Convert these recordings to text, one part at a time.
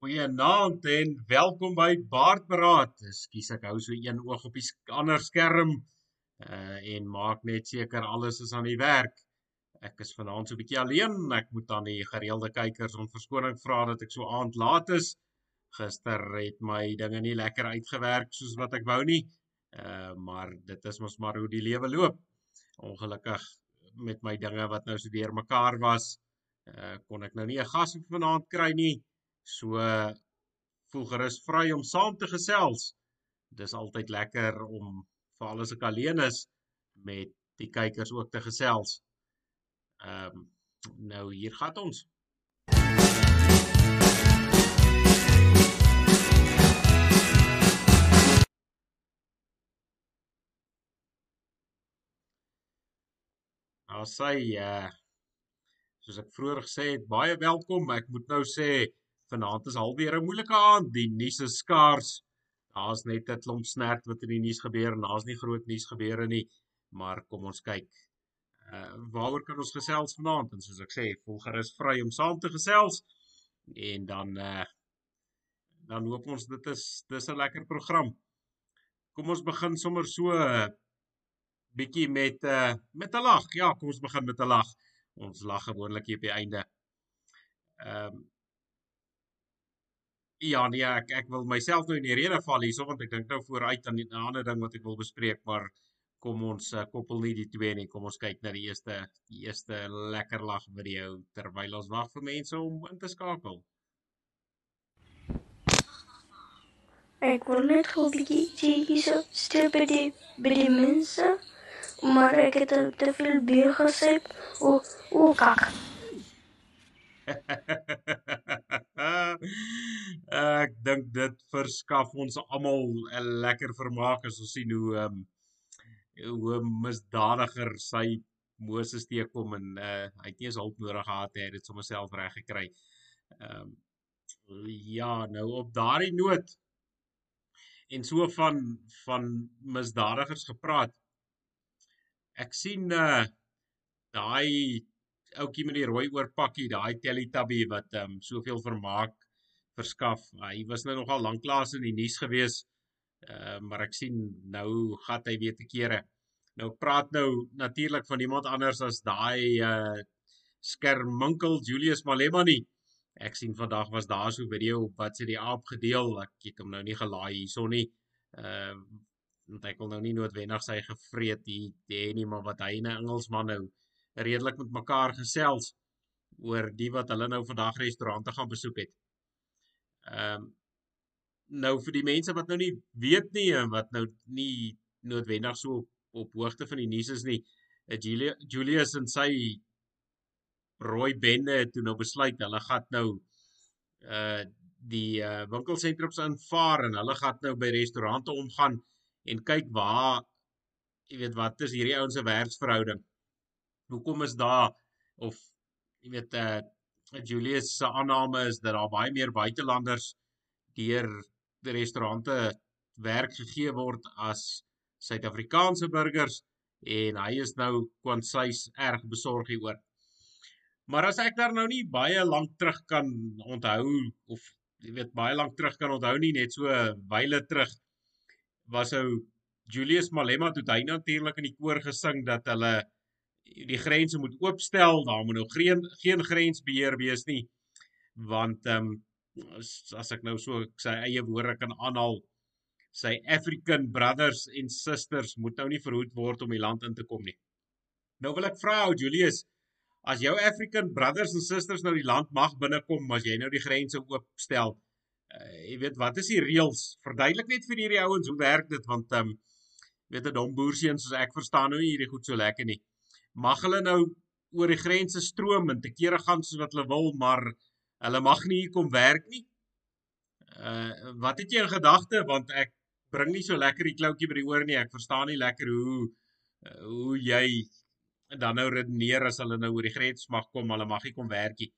Goeienaand en welkom by Baardberaad. Ekskuus ek hou so een oog op die ander skerm uh en maak net seker alles is aan die werk. Ek is vanaand so 'n bietjie alleen. Ek moet aan die gereelde kykers om verskoning vra dat ek so aand laat is. Gister het my dinge nie lekker uitgewerk soos wat ek wou nie. Uh maar dit is mos maar hoe die lewe loop. Ongelukkig met my dinge wat nou so deurmekaar was, uh kon ek nou nie 'n gas vanaand kry nie. So voel gerus vry om saam te gesels. Dis altyd lekker om veral as ek alleen is met die kykers ook te gesels. Ehm um, nou hier gaan ons. Nou sê ja, uh, soos ek vroeër gesê het, baie welkom. Ek moet nou sê Vanaand is alweer 'n moeilike aand. Die nuus is skaars. Daar's net 'n klomp snert wat in die nuus gebeur en daar's nie groot nuus gebeure nie. Maar kom ons kyk. Uh waaroor kan ons gesels vanaand? En soos ek sê, voel gerus vry om saam te gesels. En dan uh dan hoop ons dit is dis 'n lekker program. Kom ons begin sommer so 'n bietjie met uh met 'n lag. Ja, kom ons begin met 'n lag. Ons lag gewoonlik hier op die einde. Ehm um, Ja nee, ek ek wil myself nou in die rede val hierso want ek dink nou vooruit aan 'n ander ding wat ek wil bespreek, maar kom ons uh, koppel nie die twee nie. Kom ons kyk na die eerste die eerste lekker lag video terwyl ons wag vir mense om in te skakel. Ek wil net gou 'n bietjie sê hierso stil by die by die mense, maar ek het te veel bier gesê. O, o kak. ek dink dit verskaf ons almal 'n lekker vermaak as ons sien hoe um, hoe misdadiger sy Moses teekom en uh, hy het nie eens hulp nodig gehad nie, hy het dit sommer self reg gekry. Ehm um, ja, nou op daardie noot en so van van misdadigers gepraat. Ek sien uh daai ouetjie met die rooi oorpakkie, daai Teletubby wat ehm um, soveel vermaak verskaf. Hy was nou nogal lanklaas in die nuus gewees. Uh maar ek sien nou gat hy weer te kere. Nou praat nou natuurlik van iemand anders as daai uh skerminkel Julius Malema nie. Ek sien vandag was daar so 'n video op wat sy die aap gedeel. Ek het hom nou nie gelaai hierso nie. Uh want ek wil nou nie noodwendig sy gevreet hier hê nie, maar wat hy in Engelsman nou redelik met mekaar gesels oor die wat hulle nou vandag restaurante gaan besoek het. Ehm um, nou vir die mense wat nou nie weet nie en wat nou nie noodwendig so op, op hoogte van die nuus is nie, Julia, Julius en sy rooi bende het toe nou besluit hulle gaan nou uh die uh winkelsentrums aanvaar en hulle gaan nou by restaurante omgaan en kyk waar jy weet wat is hierdie ouens se werksverhouding? Hoekom is daar of jy weet eh uh, Julius se aanname is dat daar baie meer buitelanders deur die restaurante werk gegee word as Suid-Afrikaanse burgers en hy is nou kwansys erg besorg hieroor. Maar as ek daar nou nie baie lank terug kan onthou of jy weet baie lank terug kan onthou nie net so wyle terug was ou Julius Malema toe hy natuurlik in die koor gesing dat hulle die grense moet oopstel, daar moet nou geen geen grensbeheer wees nie. Want ehm um, as, as ek nou so sy eie woorde kan aanhaal, sy African brothers en sisters moet nou nie verhoed word om die land in te kom nie. Nou wil ek vra ou Julius, as jou African brothers en sisters nou die land mag binnekom, as jy nou die grense oopstel, uh, jy weet wat is die reëls? Verduidelik net vir hierdie ouens hoe werk dit want ehm um, weet 'n dom boerseun soos ek verstaan nou nie hierdie goed so lekker nie mag hulle nou oor die grense stroom en te kere gaan soos wat hulle wil, maar hulle mag nie hier kom werk nie. Uh wat het jy in gedagte want ek bring nie so lekker die kloutjie by die oor nie. Ek verstaan nie lekker hoe uh, hoe jy dan nou redeneer as hulle nou oor die grens mag kom, hulle mag nie kom werk nie.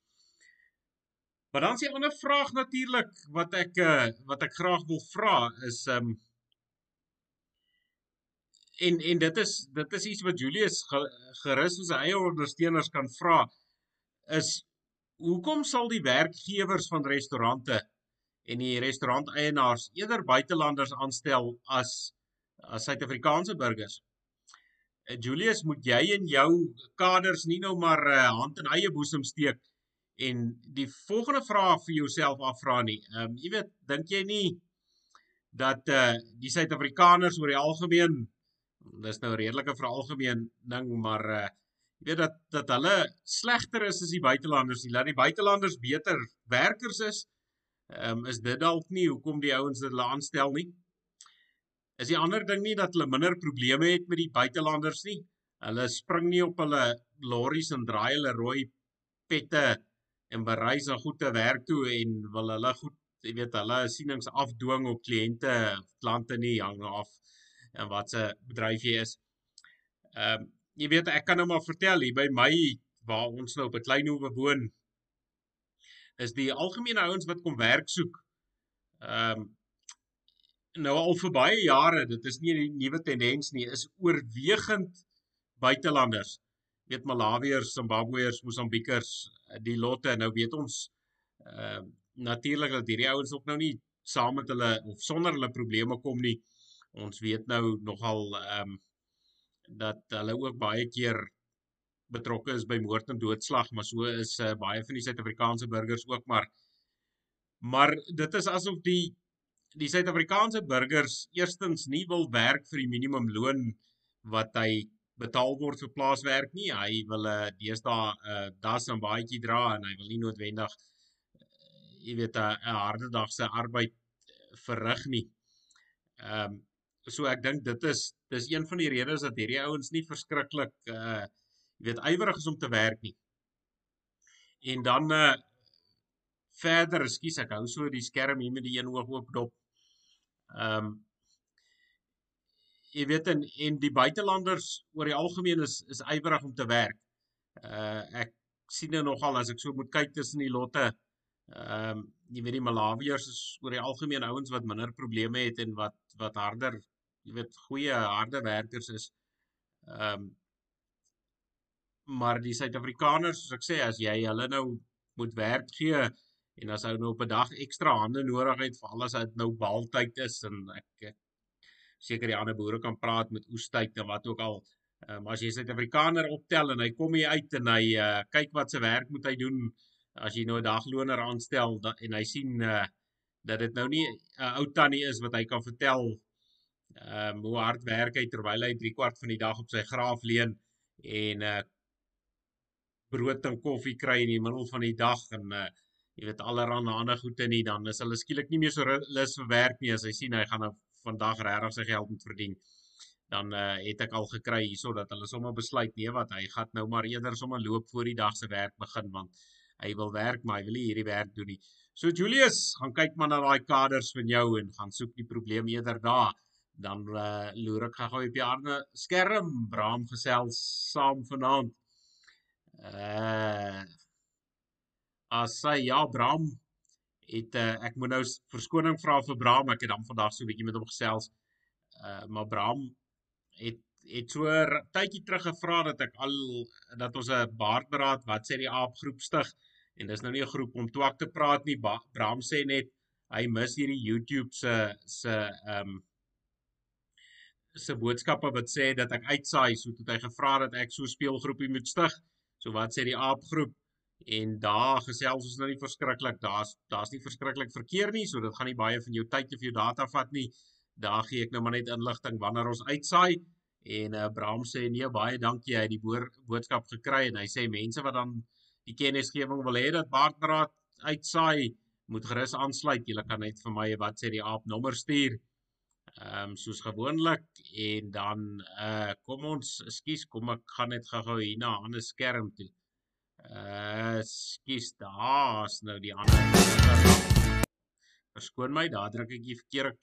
Maar dan is 'n ander vraag natuurlik wat ek uh, wat ek graag wil vra is um en en dit is dit is iets wat Julius gerus sy eie ondersteuners kan vra is hoekom sal die werkgewers van restaurante en die restauranteienaars eerder buitelanders aanstel as as Suid-Afrikaanse burgers. Uh, Julius, moet jy en jou kaders nie nou maar uh, hand in eie boesem steek en die volgende vraag vir jouself afvra nie. Ehm um, jy weet, dink jy nie dat eh uh, die Suid-Afrikaners oor die algemeen dis nou 'n redelike veralgemeen ding, maar uh, jy weet dat dat hulle slegter is as die buitelanders. Hulle laat die buitelanders beter werkers is. Ehm um, is dit dalk nie hoekom die ouens dit hulle aanstel nie? Is die ander ding nie dat hulle minder probleme het met die buitelanders nie? Hulle spring nie op hulle lorries en draai hulle rooi pette en bereis na goeie werk toe en wil hulle goed, jy weet, hulle sienings afdwing op kliënte, klante nie hang af en wat se bedryf jy is. Ehm um, jy weet ek kan nou maar vertel hier by my waar ons nou op 'n klein hoewe woon is die algemene ouens wat kom werk soek. Ehm um, nou al vir baie jare, dit is nie 'n nuwe tendens nie, is oorwegend buitelanders weet Malawiërs, Zimbabweërs, Mosambiekers, eh, die lotte nou weet ons ehm uh, natuurlik dat hierdie ouens ook nou nie saam met hulle of sonder hulle probleme kom nie. Ons weet nou nogal ehm um, dat hulle ook baie keer betrokke is by moord en doodslag, maar so is uh, baie van die Suid-Afrikaanse burgers ook maar maar dit is asof die die Suid-Afrikaanse burgers eerstens nie wil werk vir die minimumloon wat hy betaal word vir plaaswerk nie. Hy wil 'n uh, eh, deesdae 'n uh, das en baadjie dra en hy wil nie noodwendig uh, jy weet 'n harde dag se arbeid verrig nie. Ehm um, so ek dink dit is dis een van die redes dat hierdie ouens nie verskriklik uh jy weet ywerig is om te werk nie. En dan uh verder, ekskuus ek hou so die skerm hier met die een oog oop dop. Ehm um, jy weet en en die buitelanders oor die algemeen is is ywerig om te werk. Uh ek sien nou nogal as ek so moet kyk tussen die lotte. Ehm um, jy weet die Malawiërs is oor die algemeen ouens wat minder probleme het en wat wat harder, jy weet goeie harde werkers is. Ehm um, maar die Suid-Afrikaners, soos ek sê, as jy hulle nou moet werk gee en as hulle nou op 'n dag ekstra hande nodig het vir alles wat nou baaltyd is en ek, ek seker die ander boere kan praat met oestyd en wat ook al. Ehm um, as jy Suid-Afrikaner optel en hy kom hier uit en hy uh, kyk wat se werk moet hy doen as jy nou 'n dagloner aanstel da, en hy sien uh, dat dit nou nie 'n uh, ou tannie is wat hy kan vertel ehm um, hoe hard werk hy terwyl hy 3 kwart van die dag op sy graaf leen en uh brood en koffie kry in die middel van die dag en uh jy weet allerhande ander goede nie dan is hulle skielik nie meer so lus vir werk nie as hy sien hy gaan nou vandag regtig sy geld moet verdien dan uh, het ek al gekry hierso dat hulle sommer besluit nee wat hy gaan nou maar eerder sommer loop voor die dag se werk begin want hy wil werk maar hy wil nie hierdie werk doen nie. So Julius, gaan kyk maar na daai kaders van jou en gaan soek die probleem eerder daar. Dan uh, loer ek gou op die ander skerm Bram gesels saam vanaand. Uh As sy ja Bram, het uh, ek moet nou verskoning vra vir Bram, ek het dan vandag so 'n bietjie met hom gesels. Uh maar Bram het het so 'n tydjie terug gevra dat ek al dat ons 'n baardberaad wat sê die aap groep stig en dis nou nie 'n groep om twak te praat nie. Bram sê net hy mis hierdie YouTube se se ehm um, se boodskappe wat sê dat ek uitsaai so het hy gevra dat ek so speelgroepie moet stig. So wat sê die aap groep? en daar gesels ons nou nie verskriklik daar's daar's nie verskriklik verkeer nie so dit gaan nie baie van jou tyd of jou data vat nie daar gee ek nou maar net inligting wanneer ons uitsaai en uh, Bram sê nee baie dankie hy het die boor, boodskap gekry en hy sê mense wat dan die kennisgewing wil hê dat Baardraad uitsaai moet gerus aansluit jy kan net vir my wat sê die aap nommer stuur ehm um, soos gewoonlik en dan uh kom ons ekskuus kom ek gaan net gou-gou hier na 'n ander skerm toe Uh, skies daar's nou die ander. Verskoon my, daar druk ek die verkeerde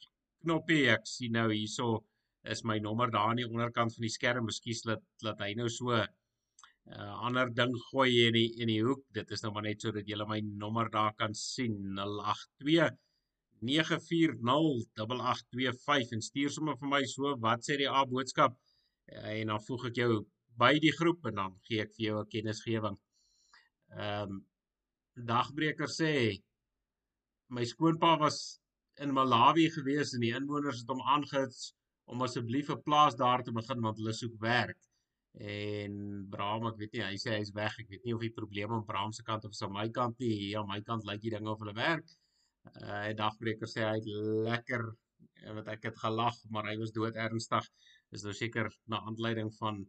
knoppie. Ek sien nou hierso is my nommer daar aan die onderkant van die skerm. Miskien laat laat hy nou so 'n uh, ander ding gooi in die in die hoek. Dit is nou maar net sodat jy my nommer daar kan sien 082 9408825 en stuur sommer vir my so wat sê die A boodskap uh, en dan voeg ek jou by die groep en dan gee ek vir jou 'n kennisgewing. Ehm um, dagbreker sê my skoonpa was in Malawi gewees en die inwoners het hom aangehits om asseblief 'n plaas daar te begin want hulle soek werk. En Bram, ek weet nie, hy sê hy's weg. Ek weet nie of die probleem aan Bram se kant of aan my kant nie. Hier aan my kant lyk die dinge of hulle werk. Uh dagbreker sê hy het lekker wat ek het gelag, maar hy was dood ernstig. Is nou seker na aanleiding van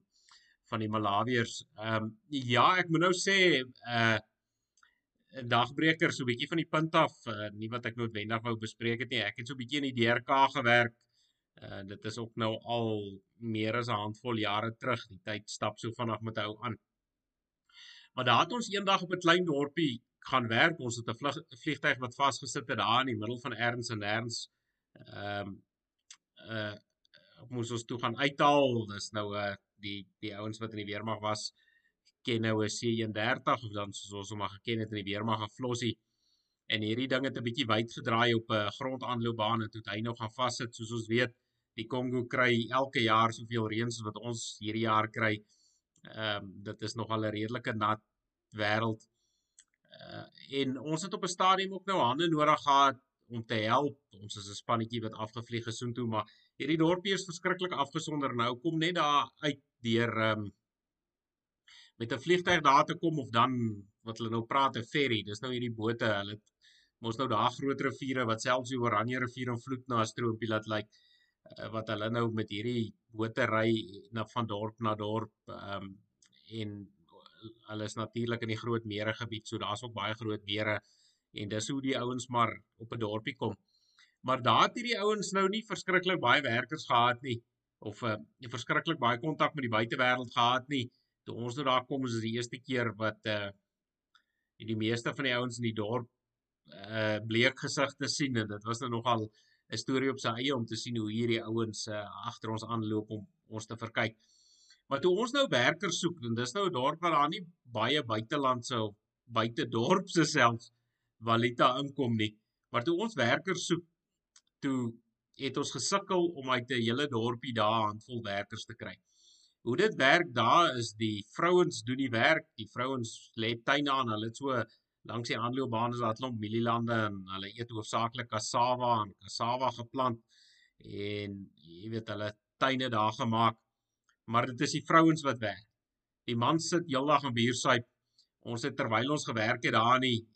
van die Malawiërs. Ehm um, ja, ek moet nou sê uh dagbreker so 'n bietjie van die punt af, uh, nie wat ek noodwendig wou bespreek het nie. Ek het so 'n bietjie in die DRK gewerk. Uh dit is ook nou al meer as 'n handvol jare terug. Die tyd stap so vinnig met hou aan. Maar daar het ons eendag op 'n klein dorpie gaan werk. Ons het 'n vliegtyg wat vasgesit het daar in die middel van erns en erns. Ehm um, uh moes ons toe gaan uithaal. Dis nou 'n uh, die die ouens wat in die weermag was ken nou 'n C31 of dan soos ons hom maar geken het in die weermag 'n flossie. En hierdie ding het 'n bietjie wyd gedraai op 'n grondaanloopbaan en toe hy nog gaan vassit soos ons weet. Die Kongo kry elke jaar soveel reën soos wat ons hierdie jaar kry. Ehm um, dit is nogal 'n redelike nat wêreld. Uh, en ons het op 'n stadium ook nou hande nodig gehad om te help. Ons is 'n spannetjie wat afgevlieg het soontoe, maar hierdie dorpie is verskriklik afgesonder. Nou kom net daar uit deur ehm um, met 'n vliegtyg daar te kom of dan wat hulle nou praat 'n ferry. Dis nou hierdie bote. Hulle mos nou daar groot riviere wat selfs die Oranje rivier en vloed na 'n stroompie laat lyk uh, wat hulle nou met hierdie bote ry na van dorp na dorp um, en hulle is natuurlik in die groot mere gebied so daar's ook baie groot mere en dis hoe die ouens maar op 'n dorpie kom. Maar daar het hierdie ouens nou nie verskriklik baie werkers gehad nie of 'n uh, eh, verskriklik baie kontak met die buitewêreld gehad nie toe ons nou daar kom is dit die eerste keer wat uh die meeste van die ouens in die dorp uh bleek gesigte sien en dit was nou nogal 'n storie op sy eie om te sien hoe hierdie ouens uh agter ons aanloop om ons te verkyk. Maar toe ons nou werkers soek en dis nou 'n dorp waar daar nie baie buitelandse of buite dorpse selfs valita inkom nie. Maar toe ons werkers soek, toe het ons gesukkel om uit 'n hele dorpie daar handvol werkers te kry. Hoe dit werk daar is die vrouens doen die werk, die vrouens lê tuine aan, hulle het so langs die aanloopbaan is daar 'n klomp mielielande en hulle eet hoofsaaklik cassava en cassava geplant en jy weet hulle tuine daar gemaak. Maar dit is die vrouens wat werk. Die man sit heeldag in buursyp. Ons het terwyl ons gewerk het daar in die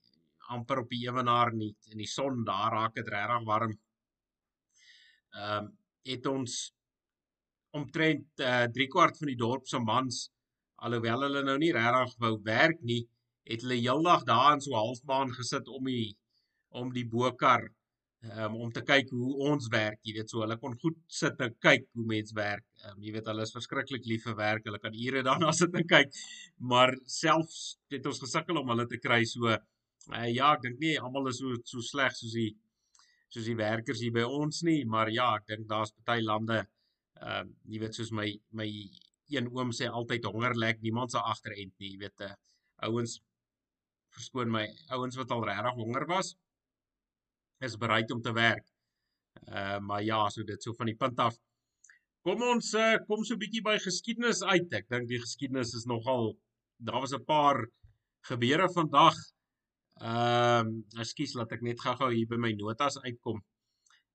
amper op die ewenaar nie in die son daar raak dit regtig warm. Ehm um, het ons omtrent uh, 3 kwart van die dorp se mans alhoewel hulle nou nie regtig wou werk nie, het hulle heeldag daar in so halfbaan gesit om die om die bokar um, om te kyk hoe ons werk, jy weet so hulle kon goed sit en kyk hoe mense werk. Um, jy weet hulle is verskriklik lief vir werk. Hulle kan ure daarna sit en kyk. Maar selfs het ons gesukkel om hulle te kry so uh, ja, ek dink nie almal is so so sleg soos die soos die werkers hier by ons nie, maar ja, ek dink daar's baie lande Ehm uh, jy weet soos my my een oom sê altyd honger lek niemand se agterend nie, jy weet uh, ouens verskoon my ouens wat al regtig honger was is bereid om te werk. Uh maar ja, so dit so van die punt af. Kom ons uh, kom so 'n bietjie by geskiedenis uit. Ek dink die geskiedenis is nogal daar was 'n paar gebeure vandag. Ehm uh, ekskuus laat ek net gou-gou hier by my notas uitkom.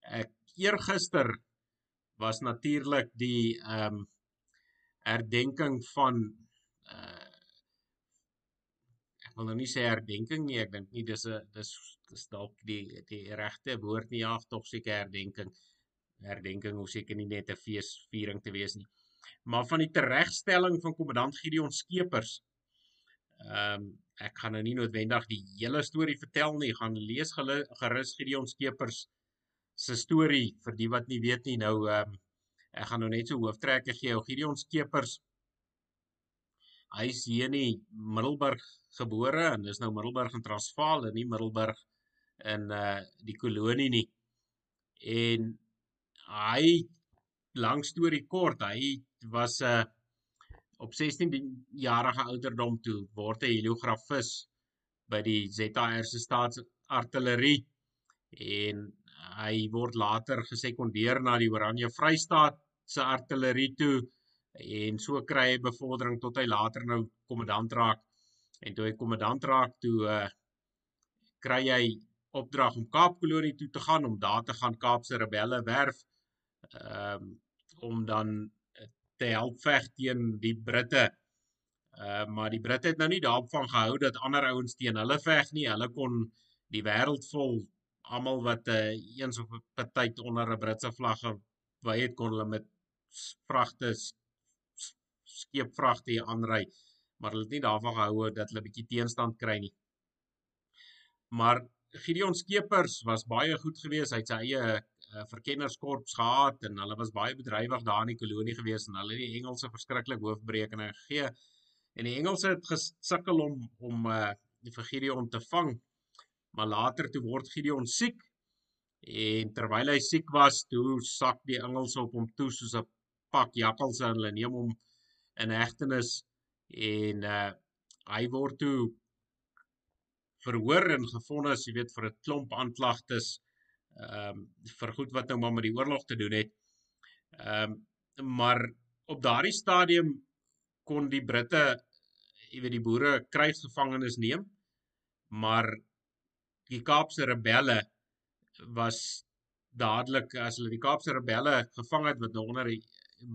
Ek eergister was natuurlik die ehm um, herdenking van uh ek wil nou nie sê herdenking nie, ek dink nie dis 'n dis dis dalk die die regte woord nie, ja, tog seker herdenking. Herdenking hoe seker nie net 'n feesviering te wees nie. Maar van die teregstelling van kommandant Gideon Skeepers. Ehm um, ek gaan nou nie noodwendig die hele storie vertel nie, gaan lees gerus Gideon Skeepers se storie vir die wat nie weet nie nou ehm um, ek gaan nou net so hooftrekke gee Gideon Skeepers hy is hier in Middelburg gebore en dis nou Middelburg in Transvaal en nie Middelburg in uh die kolonie nie. En hy lang storie kort hy was 'n uh, op 16 jarige ouderdom toe word hy heliografis by die ZAR se staatsartillerie en hy word later gesekondeer na die Oranje Vrystaat se artillerie toe en so kry hy bevordering tot hy later nou kommandant raak. En toe hy kommandant raak toe uh, kry hy opdrag om Kaapkolonie toe te gaan om daar te gaan Kaapse rebelle werf ehm um, om dan te help veg teen die Britte. Uh maar die Britte het nou nie daarvan gehou dat ander ouens teen hulle veg nie. Hulle kon die wêreld vol almal wat uh, eens op 'n tyd onder 'n Britse vlag gewy het kon hulle met vragte skeepvragte hier aanry, maar hulle het nie daarvan gehou dat hulle 'n bietjie teenstand kry nie. Maar Gideon Skeepers was baie goed geweest. Hy het sy eie uh, verkennerskorps gehad en hulle was baie bedrywig daar in die kolonie geweest en hulle het die Engelse verskriklik hoofbrekening gegee. En die Engelse het gesukkel om om uh, die vir Gideon te vang. Maar later toe word Gideon siek en terwyl hy siek was, toe sak die Engelse op hom toe soos 'n pak jakkalse en hulle neem hom in hegtenis en uh hy word toe verhoor en gefonnis, jy weet vir 'n klomp aanklagtes ehm um, vir goed wat nou maar met die oorlog te doen het. Ehm um, maar op daardie stadium kon die Britte jy weet die boere krygsgevangenes neem, maar die Kaapse rebelle was dadelik as hulle die Kaapse rebelle gevang het wat nou onder die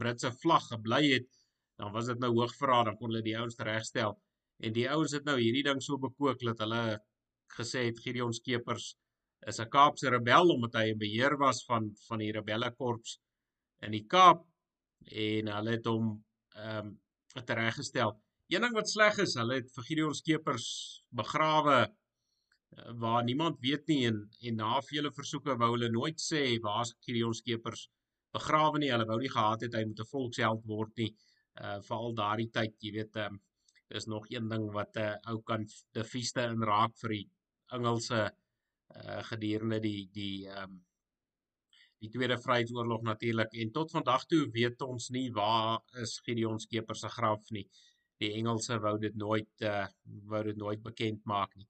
Britse vlag gebly het, dan was dit nou hoogverraad, dan kon hulle die ouens regstel. En die ouens het nou hierdie ding so bekook dat hulle gesê het Gideon Skeepers is 'n Kaapse rebel omdat hy 'n beheer was van van die rebelle korps in die Kaap en hulle het hom ehm um, tereggestel. Een ding wat sleg is, hulle het vir Gideon Skeepers begrawe uh, waar niemand weet nie en en na vele versoeke wou hulle nooit sê waar's Gideon Skeepers begrawe nie. Hulle wou nie gehad het hy moet 'n volksheld word nie uh veral daardie tyd, jy weet, ehm um, is nog een ding wat 'n uh, ou kan die feeste inraak vir die Engelse uh gedurende die die ehm um, die Tweede Vryheidsoorlog natuurlik en tot vandag toe weet ons nie waar is Gideon Skeepers se graf nie. Die Engelse wou dit nooit uh wou dit nooit bekend maak nie.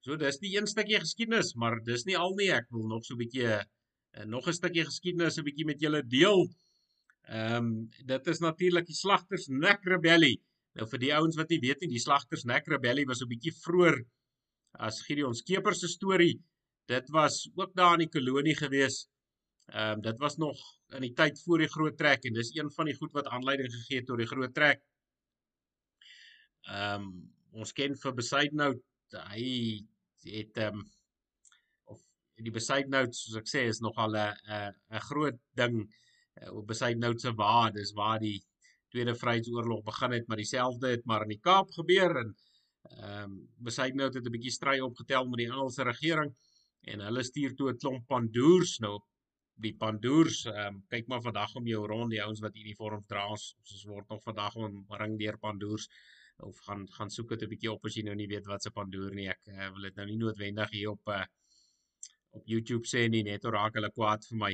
So dis die een stukkie geskiedenis, maar dis nie al nie. Ek wil nog so 'n bietjie uh, nog 'n stukkie geskiedenis 'n bietjie met julle deel. Ehm um, dit is natuurlik die Slagters Nek Rebellie. Nou vir die ouens wat nie weet nie, die Slagters Nek Rebellie was 'n bietjie vroeër as Gideon Skeepers se storie. Dit was ook daar in die kolonie gewees. Ehm um, dit was nog in die tyd voor die groot trek en dis een van die goed wat aanleiding gegee het tot die groot trek. Ehm um, ons ken vir Besaidnout, hy het ehm um, of die Besaidnout soos ek sê is nogal 'n 'n groot ding uh, op Besaidnout se waar, dis waar die Tweede Vryheidsoorlog begin het, maar dieselfde het maar in die Kaap gebeur en ehm um, Besaidnout het 'n bietjie stry opgetel met die Engelse regering en hulle stuur toe 'n klomp pandoers nou die pandoers ehm um, kyk maar vandag om jou rond die ouens wat uniforms dra ons word nog vandag omring deur pandoers of gaan gaan soek dit 'n bietjie op as jy nou nie weet wat se pandoer nie. Ek uh, wil dit nou nie noodwendig hier op uh, op YouTube sê nie net oor raak hulle kwaad vir my.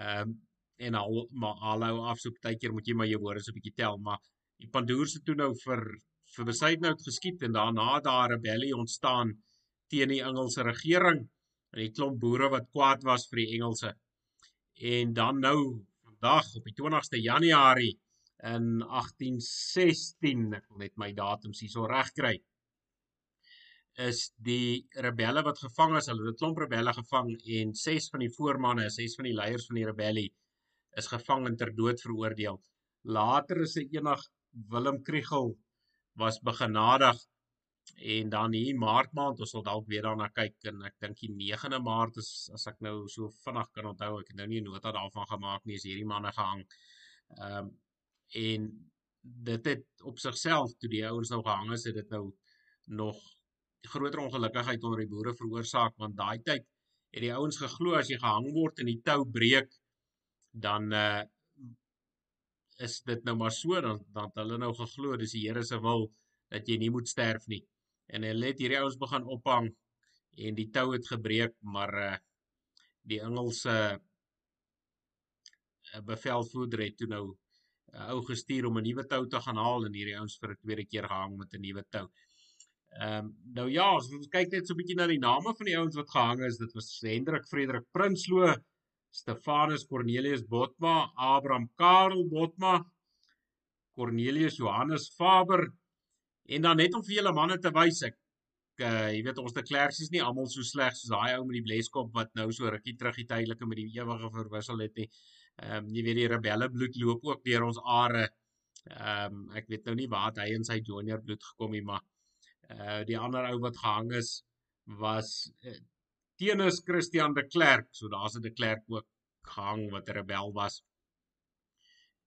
Ehm um, en al maar alhou af so partykeer moet jy maar jou woorde so 'n bietjie tel maar die pandoers het toe nou vir vir Besaidnout geskiet en daarna daar 'n rebellie ontstaan teen die Engelse regering en die klomp boere wat kwaad was vir die Engelse. En dan nou vandag op die 20ste Januarie in 1816, ek wil net my datums hierso regkry, is die rebelle wat gevang is, hulle het 'n klomp rebelle gevang en 6 van die voormanne, 6 van die leiers van die rebellie is gevang en ter dood veroordeel. Later is 'n enig Willem Kriegel was begenadig en dan hier Maart maand ons sal dalk weer daarna kyk en ek dink die 9de Maart is as ek nou so vinnig kan onthou ek het nou nie 'n nota daarvan gemaak nie is hierdie manne gehang. Ehm um, en dit het op sigself toe die ouens nou gehang is het dit nou nog groter ongelukkigheid onder die boere veroorsaak want daai tyd het die ouens geglo as jy gehang word en die tou breek dan uh is dit nou maar so dan dan hulle nou geglo dis die Here se wil dat jy nie moet sterf nie. En hulle het hierdie ouens begin ophang en die tou het gebreek, maar uh die Engelse uh, bevelvoerder het toe nou 'n uh, ou gestuur om 'n nuwe tou te gaan haal en hierdie ouens vir 'n tweede keer gehang met 'n nuwe tou. Ehm um, nou ja, as ons kyk net so 'n bietjie na die name van die ouens wat gehang is, dit was Hendrik Frederik Prinsloo, Stefanus Cornelius Botma, Abraham Karel Botma, Cornelius Johannes Faber en dan net om vir julle manne te wys ek uh jy weet ons de Klerks is nie almal so sleg soos daai ou met die bleskop wat nou so rukkie terug die tydelike met die ewige verwissel het nie. Ehm um, jy weet die rebelle bloed loop ook deur ons are. Ehm um, ek weet nou nie waar hy in sy junior bloed gekom het maar uh die ander ou wat gehang is was uh, teenoor Christian de Klerk. So daar's 'n de Klerk ook gehang wat 'n rebel was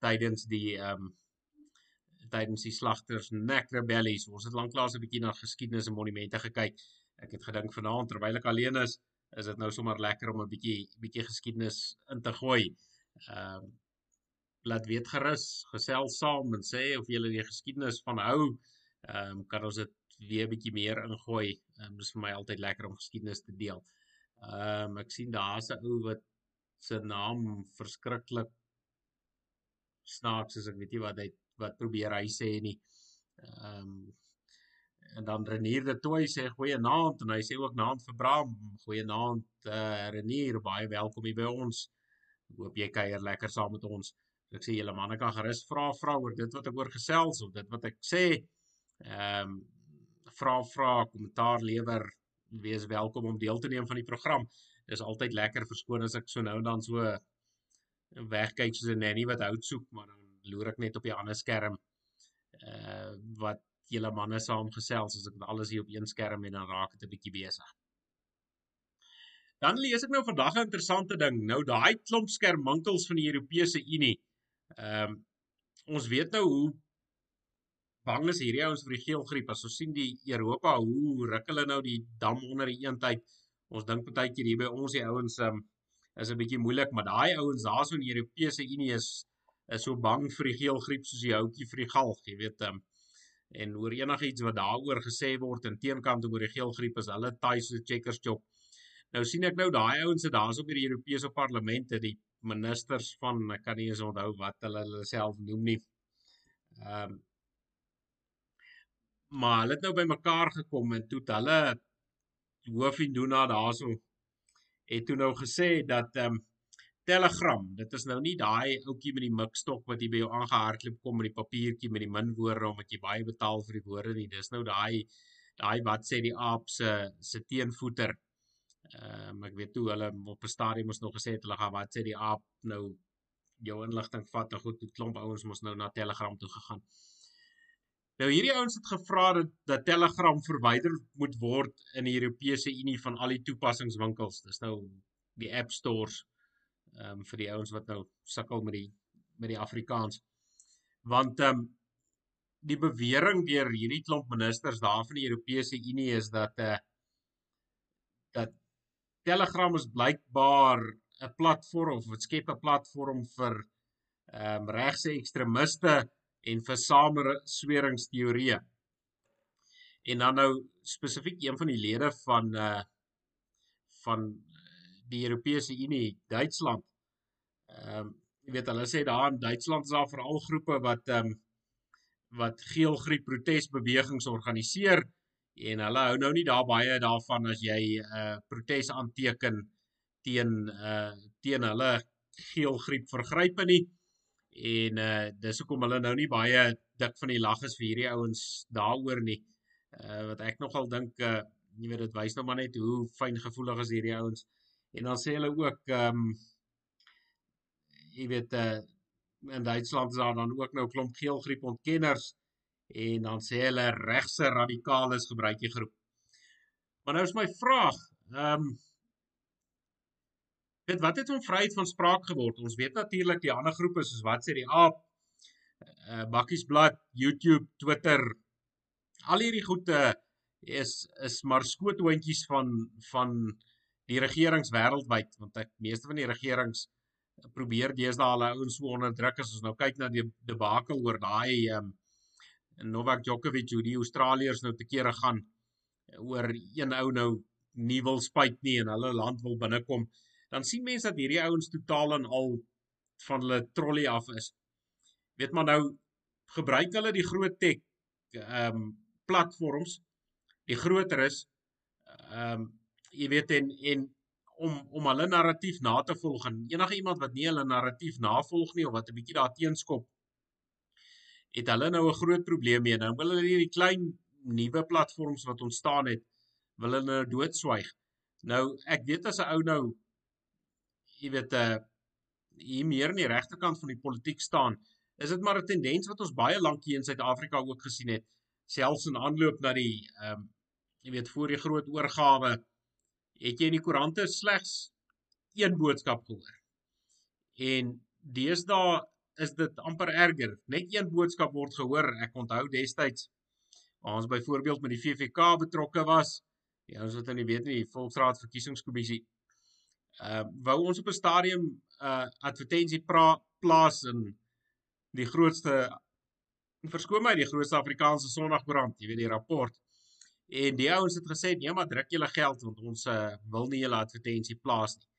tydens die ehm um, tydens die slagters nek rebellies. Ons het lanklaas 'n bietjie na geskiedenis en monumente gekyk. Ek het gedink vanaand terwyl ek alleen is, is dit nou sommer lekker om 'n bietjie bietjie geskiedenis in te gooi. Ehm uh, laat weet gerus, gesels saam en sê of jy die geskiedenis van hou. Ehm um, kan ons dit weer 'n bietjie meer ingooi. Ehm um, dis vir my altyd lekker om geskiedenis te deel. Ehm um, ek sien daar's 'n ou wat se naam verskriklik snaaks is. Ek weet nie wat hy wat probeer hy sê nie. Ehm um, en dan Renier de Tooi sê goeie naand en hy sê ook naand vir Bram. Goeie naand eh uh, Renier, baie welkom hier by ons. Ek hoop jy kuier lekker saam met ons. Ek sê julle manne kan gerus vra vra oor dit wat ek oor gesels of dit wat ek sê. Ehm um, vra vra kommentaar lewer wees welkom om deel te neem van die program. Dis altyd lekker verskoon as ek so nou en dan so wegkyk soos 'n nanny wat hout soek, maar dan loer ek net op die ander skerm uh wat julle manne saam gesels as ek alles hier op een skerm en dan raak dit 'n bietjie besig. Dan lees ek nou vandag 'n interessante ding. Nou daai klomp skerminkels van die Europese Unie. Ehm um, ons weet nou hoe bang is hierdie ouens vir die geelgriep. As ons sien die Europa hoe ruk hulle nou die dam onder die eendheid. Ons dink baie keer hier by ons die ouens um, is 'n bietjie moeilik, maar daai ouens daarso in die Europese Unie is is so bang vir die geelgriep soos die houtjie vir die galg, jy weet, um, en oor enigiets wat daaroor gesê word en teenkant oor die geelgriep is hulle taai so checkers job. Nou sien ek nou daai ouens se daarso by die Europese Parlement, die ministers van ek kan nie eens onthou wat hulle hulle self noem nie. Ehm um, maar hulle het nou by mekaar gekom en toe hulle hoofie doen na daarso het toe nou gesê dat ehm um, Telegram. Dit is nou nie daai ouetjie met die mikstok wat jy by jou aangehardloop kom met die papiertjie met die minwoorde omdat jy baie betaal vir die woorde nie. Dis nou daai daai wat sê die aap se se teenvoeter. Ehm um, ek weet toe hulle op 'n stadium mos nog gesê het hulle gaan wat sê die aap nou jou inligting vat en goed, 'n klomp ouens mos nou na Telegram toe gegaan. Nou hierdie ouens het gevra dat dat Telegram verwyder moet word in die Europese Unie van al die toepassingswinkels. Dis nou die app stores ehm um, vir die ouens wat nou sukkel met die met die Afrikaans. Want ehm um, die bewering deur hierdie klomp ministers daar van die Europese Unie is dat eh uh, dat Telegram is blykbaar 'n platform of dit skep 'n platform vir ehm um, regse ekstremiste en vir samesweringsteorieë. En dan nou spesifiek een van die lede van uh van die Europese Unie, Duitsland. Ehm um, jy weet hulle sê daar in Duitsland is daar veral groepe wat ehm um, wat geelgriep protesbewegings organiseer en hulle hou nou nie daar baie daarvan as jy 'n uh, protes aanteken teen uh teen hulle geelgriep vergrype nie. En uh dis hoekom hulle nou nie baie dik van die lag is vir hierdie ouens daaroor nie. Uh wat ek nogal dink uh jy weet dit wys nou maar net hoe fyn gevoelig is hierdie ouens. En dan sê hulle ook ehm um, jy weet uh in Duitsland is daar dan ook nou klomp geelgriep ontkenners en dan sê hulle regse radikales gebruik die groep. Maar nou is my vraag, ehm um, weet wat het om vryheid van spraak geword? Ons weet natuurlik die ander groepe soos wat sê die aap, uh Bakkiesblad, YouTube, Twitter, al hierdie goede is is maar skoothoontjies van van die regerings wêreldwyd want ek meeste van die regerings probeer deesdae hulle ouens so onderdruk as ons nou kyk na die debakel oor daai um, Novak Djokovic hoe die Australiërs nou te kere gaan oor een ou nou nie wil spyt nie en hulle land wil binnekom dan sien mense dat hierdie ouens totaal en al van hulle trolley af is weet maar nou gebruik hulle die groot tech ehm um, platforms die groter is ehm um, jy weet en en om om hulle narratief na te volg en enige iemand wat nie hulle narratief navolg nie of wat 'n bietjie daar teenskop het hulle nou 'n groot probleem mee. Nou wil hulle hierdie klein nuwe platforms wat ontstaan het wil hulle nou doodswyg. Nou ek weet as 'n ou nou jy weet 'n uh, hier meer aan die regterkant van die politiek staan, is dit maar 'n tendens wat ons baie lank hier in Suid-Afrika ook gesien het, selfs in aanloop na die ehm um, jy weet voor die groot oorgawe het jy in die koerante slegs een boodskap gehoor. En deesdae is dit amper erger. Net een boodskap word gehoor. Ek onthou destyds waar ons byvoorbeeld met die VVK betrokke was. Ja, ons het nou nie weet nie, die Volksraad verkiesingskommissie. Uh wou ons op 'n stadium uh, advertensie plaas in die grootste verskoon my die grootste Afrikaanse Sondagkoerant, jy weet die rapport. En die ouens het gesê nee, maar druk julle geld want ons uh, wil nie julle advertensie plaas nie.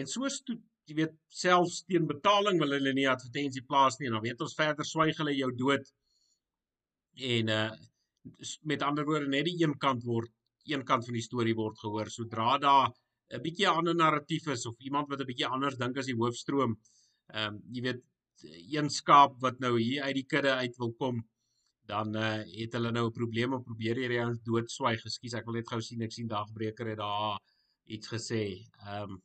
En soos toe jy weet selfs teen betaling wil hulle nie advertensie plaas nie en dan weet ons verder swyg hulle jou dood. En uh met ander woorde net die een kant word een kant van die storie word gehoor sodra daar 'n bietjie ander narratief is of iemand wat 'n bietjie anders dink as die hoofstroom. Ehm um, jy weet een skaap wat nou hier uit die kudde uit wil kom dan uh, het hulle nou 'n probleem om probeer hierdie ouens doodswyg. Ekskuus, ek wil net gou sien ek sien dagbreker het daar iets gesê. Ehm um,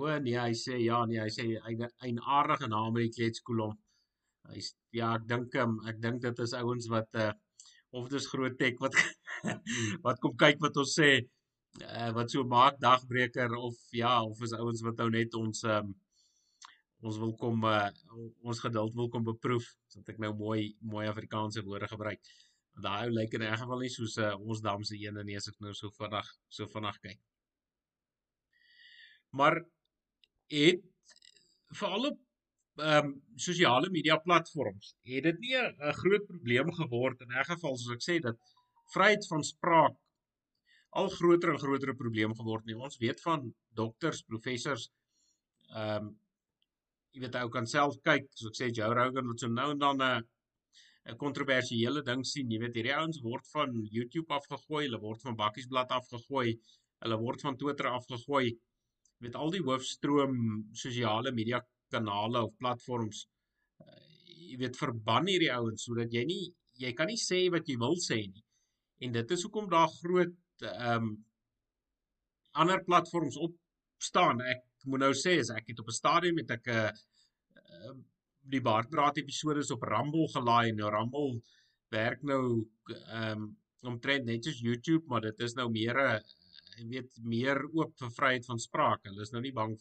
O nee, hy sê ja, nee, hy sê 'n aardige naam by die kletskolom. Hy's ja, ek dink um, ek dink dit is ouens wat uh of dis groot tek wat wat kom kyk wat ons sê uh, wat so maak dagbreker of ja, of is ouens wat nou net ons um ons wil kom uh, ons geduld wil kom beproef sodat ek nou mooi mooi Afrikaanse woorde gebruik. Daai ou lyk in 'n geval nie soos uh, ons damse ene nie as ek nou so vinnig so vinnig kyk. Maar het veral op ehm um, sosiale media platforms het dit nie 'n groot probleem geword in 'n geval soos ek sê dat vryheid van spraak al groter en groter probleem geword nie. Ons weet van dokters, professors ehm um, jy weet ou kan self kyk, soos ek sê Joe Rogan wat so nou en dan 'n 'n kontroversiële ding sien. Jy weet hierdie ouens word van YouTube afgegooi, hulle word van Bakkiesblad afgegooi, hulle word van Twitter afgegooi. Jy weet al die hoofstroom sosiale media kanale of platforms uh, jy weet verban hierdie ouens sodat jy nie jy kan nie sê wat jy wil sê nie. En dit is hoekom daar groot ehm um, ander platforms op staan. Ek moet nou sê as ek het op 'n stadium met ek 'n uh, uh, die Baardpraat episode op Rumble gelaai en nou Rumble werk nou ehm um, omtrent net soos YouTube, maar dit is nou meer 'n jy weet meer oop vir vryheid van spraak. Hulle is nou nie bang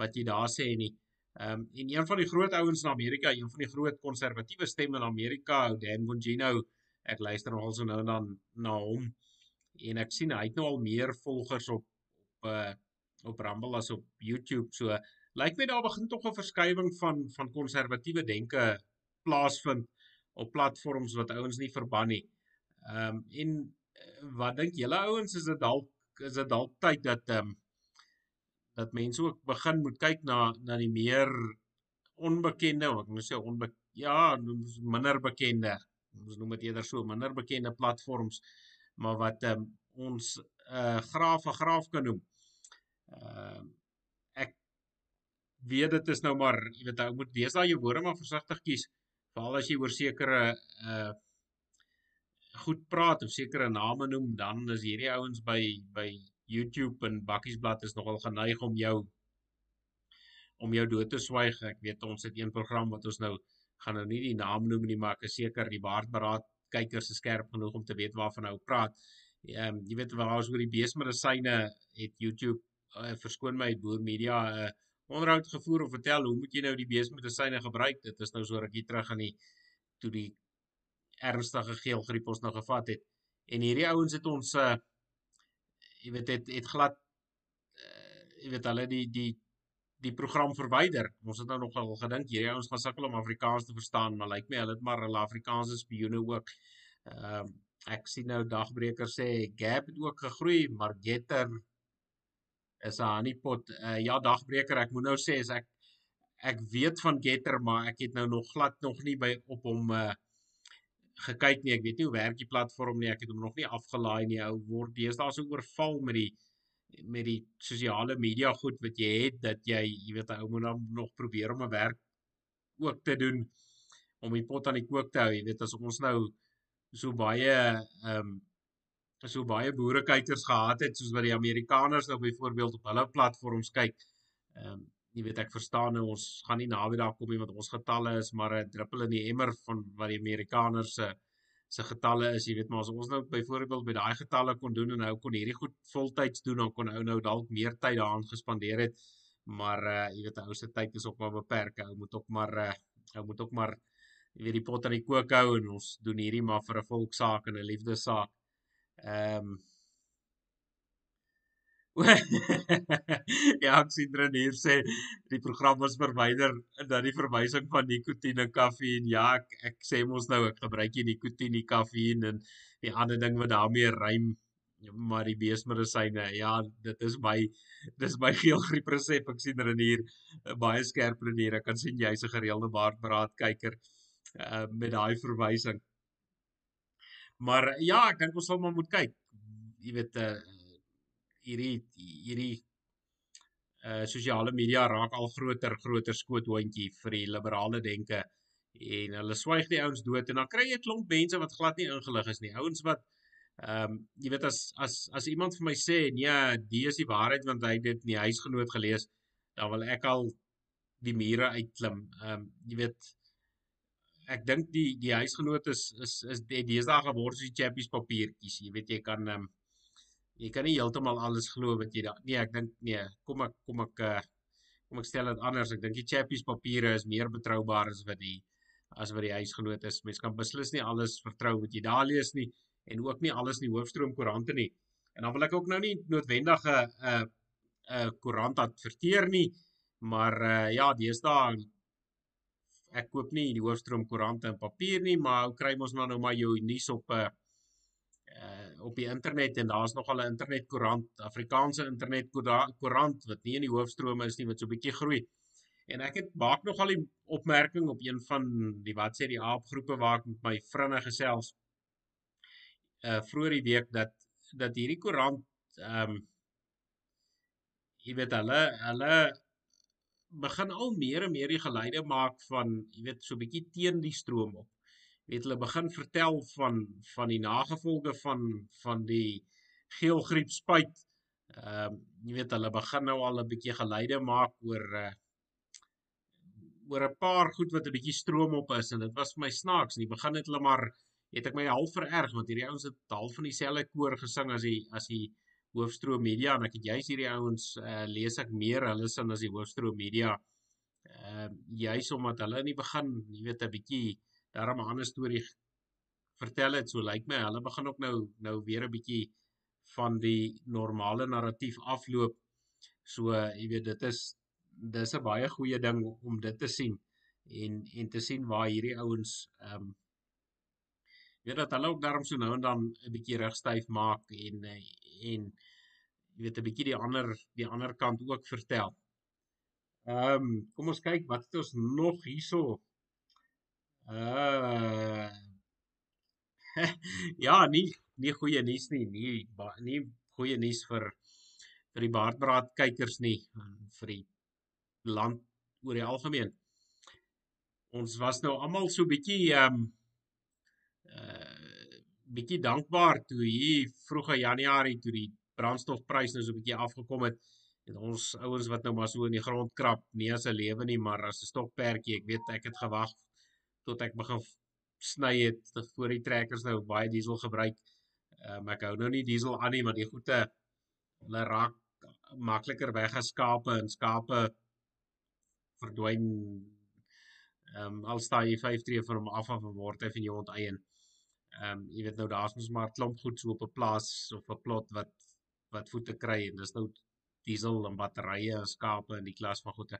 wat jy daar sê nie. Ehm um, en een van die groot ouens in Amerika, een van die groot konservatiewe stemme in Amerika, Dan Bongino, ek luister nogal so nou dan na hom en ek sien hy het nou al meer volgers op op uh op Rumble as op YouTube. So lyk my daar begin tog 'n verskywing van van konservatiewe denke plaasvind op platforms wat ouens nie verban nie. Ehm um, en uh, wat dink julle ouens is dit dalk is dit dalk tyd dat ehm um, dat mense ook begin moet kyk na na die meer onbekende, ek moet sê onbe ja, minder bekende. Ons noem dit eerder so minder bekende platforms, maar wat um, ons uh graaf 'n graaf kan noem. Uh ek weet dit is nou maar, jy weet jy moet wees daai jou woorde maar versigtig kies, veral as jy oor sekere uh goed praat of sekere name noem, dan is hierdie ouens by by YouTube en Bakkiesblad is nogal geneig om jou om jou dood te swyg. Ek weet ons het een program wat ons nou gaan nou nie die naam noem nie, maar ek is seker die baardberaad kykers is skerp genoeg om te weet waarvan nou praat. Ehm um, jy weet waar ons oor die beesmedisyne het YouTube uh, verskoon my boer media 'n uh, onderhoud gevoer om vertel hoe moet jy nou die beesmedisyne gebruik? Dit is nou so rukkie terug aan die toe die ernstige geelgriep ons nou gevat het. En hierdie ouens het ons uh, jy weet het het glad uh, jy weet hulle die die die program verwyder. Ons het nou nog al gedink hierdie ouens gaan sukkel om Afrikaans te verstaan, maar lyk like my hulle het maar hulle Afrikaanse spioene ook. Ehm uh, ek sien nou dagbreker sê Gap het ook gegroei, maar Getter is 'n honeypot. Uh, ja dagbreker, ek moet nou sê as ek ek weet van Getter, maar ek het nou nog glad nog nie by op hom uh gekyk nie. Ek weet nie hoe werk die platform nie. Ek het hom nog nie afgelaai nie. Ou word deesdae so oorval met die met die sosiale media goed wat jy het dat jy, jy weet, ou moet dan nog probeer om 'n werk ook te doen om die pot aan die kook te hou. Jy weet as ons nou so baie ehm um, so baie boerekykers gehad het soos wat die Amerikaners nou byvoorbeeld op hulle platforms kyk. Ehm um, jy weet ek verstaan nou ons gaan nie naby daar kom nie want ons getalle is maar 'n druppel in die emmer van wat die Amerikaners se se getalle is, jy weet maar as ons nou byvoorbeeld by daai getalle kon doen en nou kon hierdie goed voltyds doen dan kon ou nou dalk meer tyd daaraan gespandeer het. Maar uh jy weet ou se tyd is ook maar beperk. Ou moet ook maar uh ou moet ook maar jy weet die pot aan die kook hou en ons doen hierdie maar vir 'n volksaak en 'n liefdessaak. Ehm um, ja, ek sien dan hier sê die program was verwyder en dan die verwysing van nikotien en kafeïn. Ja, ek ek sê mos nou ek gebruik jy nikotien, die kafeïn en die ander ding wat daarmee rym maar die beesmedisyne. Ja, dit is my dis my geelgriep resep. Ek sien dan hier baie skerp in hier. Ek kan sien jy's 'n gereelde baardbraad kyker uh met daai verwysing. Maar ja, ek dink ons sal maar moet kyk. Jy weet uh hierdie hierdie uh sosiale media raak al groter groter skoothondjie vir die liberale denke en hulle swyg die ouens dood en dan kry jy 'n klomp mense wat glad nie ingelig is nie. Ouens wat ehm um, jy weet as as as iemand vir my sê nee, die is die waarheid want hy het dit in die huisgenoot gelees, dan wil ek al die mure uitklim. Ehm um, jy weet ek dink die die huisgenoot is is is deesdae geword soos die chappies papiertjies. Jy weet jy kan ehm um, jy kan nie heeltemal alles glo wat jy daar nee, ek dink nee, kom ek kom ek uh, kom ek stel dit anders. Ek dink die chappies papiere is meer betroubaar as wat die as wat die huisgenoot is. Mens kan beslis nie alles vertrou wat jy daar lees nie en ook nie alles in die hoofstroom koerante nie. En dan wil ek ook nou nie noodwendige 'n uh, 'n uh, koerant adverteer nie, maar uh, ja, deesdae ek koop nie die hoofstroom koerante in papier nie, maar ou kry mos nou nou maar jou nuus op 'n uh, uh op die internet en daar's nog al 'n internetkoerant, Afrikaanse internetkoerant wat nie in die hoofstrome is nie wat so 'n bietjie groei. En ek het maak nog al die opmerking op een van die wat sê die aapgroepe waar ek met my vriende gesels uh vroeër die week dat dat hierdie koerant ehm um, jy weet hulle hulle begin al meer en meer die geleide maak van jy weet so 'n bietjie teen die stroom op weet hulle begin vertel van van die nagevolge van van die geelgriep spuit. Ehm uh, jy weet hulle begin nou al 'n bietjie geleide maak oor uh oor 'n paar goed wat 'n bietjie stroom op is en dit was vir my snaaks. In die begin het hulle maar het ek my half vererg want hierdie ouens het half van dieselfde koor gesing as die as die hoofstroom media en ek het juist hierdie ouens uh lees ek meer hulle sin as die hoofstroom media. Ehm uh, juist omdat hulle in die begin, jy weet 'n bietjie daarom 'n ander storie vertel het so lyk like my hulle begin ook nou nou weer 'n bietjie van die normale narratief afloop so jy weet dit is dis 'n baie goeie ding om dit te sien en en te sien waar hierdie ouens ehm um, weet dat hulle ook daarom so nou en dan 'n bietjie rugstyf maak en en jy weet 'n bietjie die ander die ander kant ook vertel. Ehm um, kom ons kyk wat het ons nog hierso Uh ja, nie nie goeie nuus nie, nie nie goeie nuus vir vir die baardbraad kykers nie vir die land oor die algemeen. Ons was nou almal so bietjie ehm um, uh bietjie dankbaar toe hier vroege Januarie toe die brandstofprys nou so bietjie afgekom het en ons ouens wat nou maar so in die grond krap, nie as 'n lewe nie, maar as 'n stokperdjie. Ek weet ek het gewag tot ek begin sny het voor die trekkers nou baie diesel gebruik. Ehm um, ek hou nou nie diesel aan nie, maar die goeie hulle raak makliker weggeskape en skape verdwyn ehm um, al sta jy 5 tree van hom af af word hy van jou onteien. Ehm um, jy weet nou daar's mos maar klomp goed so op 'n plaas of 'n plot wat wat voete kry en dis nou diesel en batterye en skape in die klas van goeie.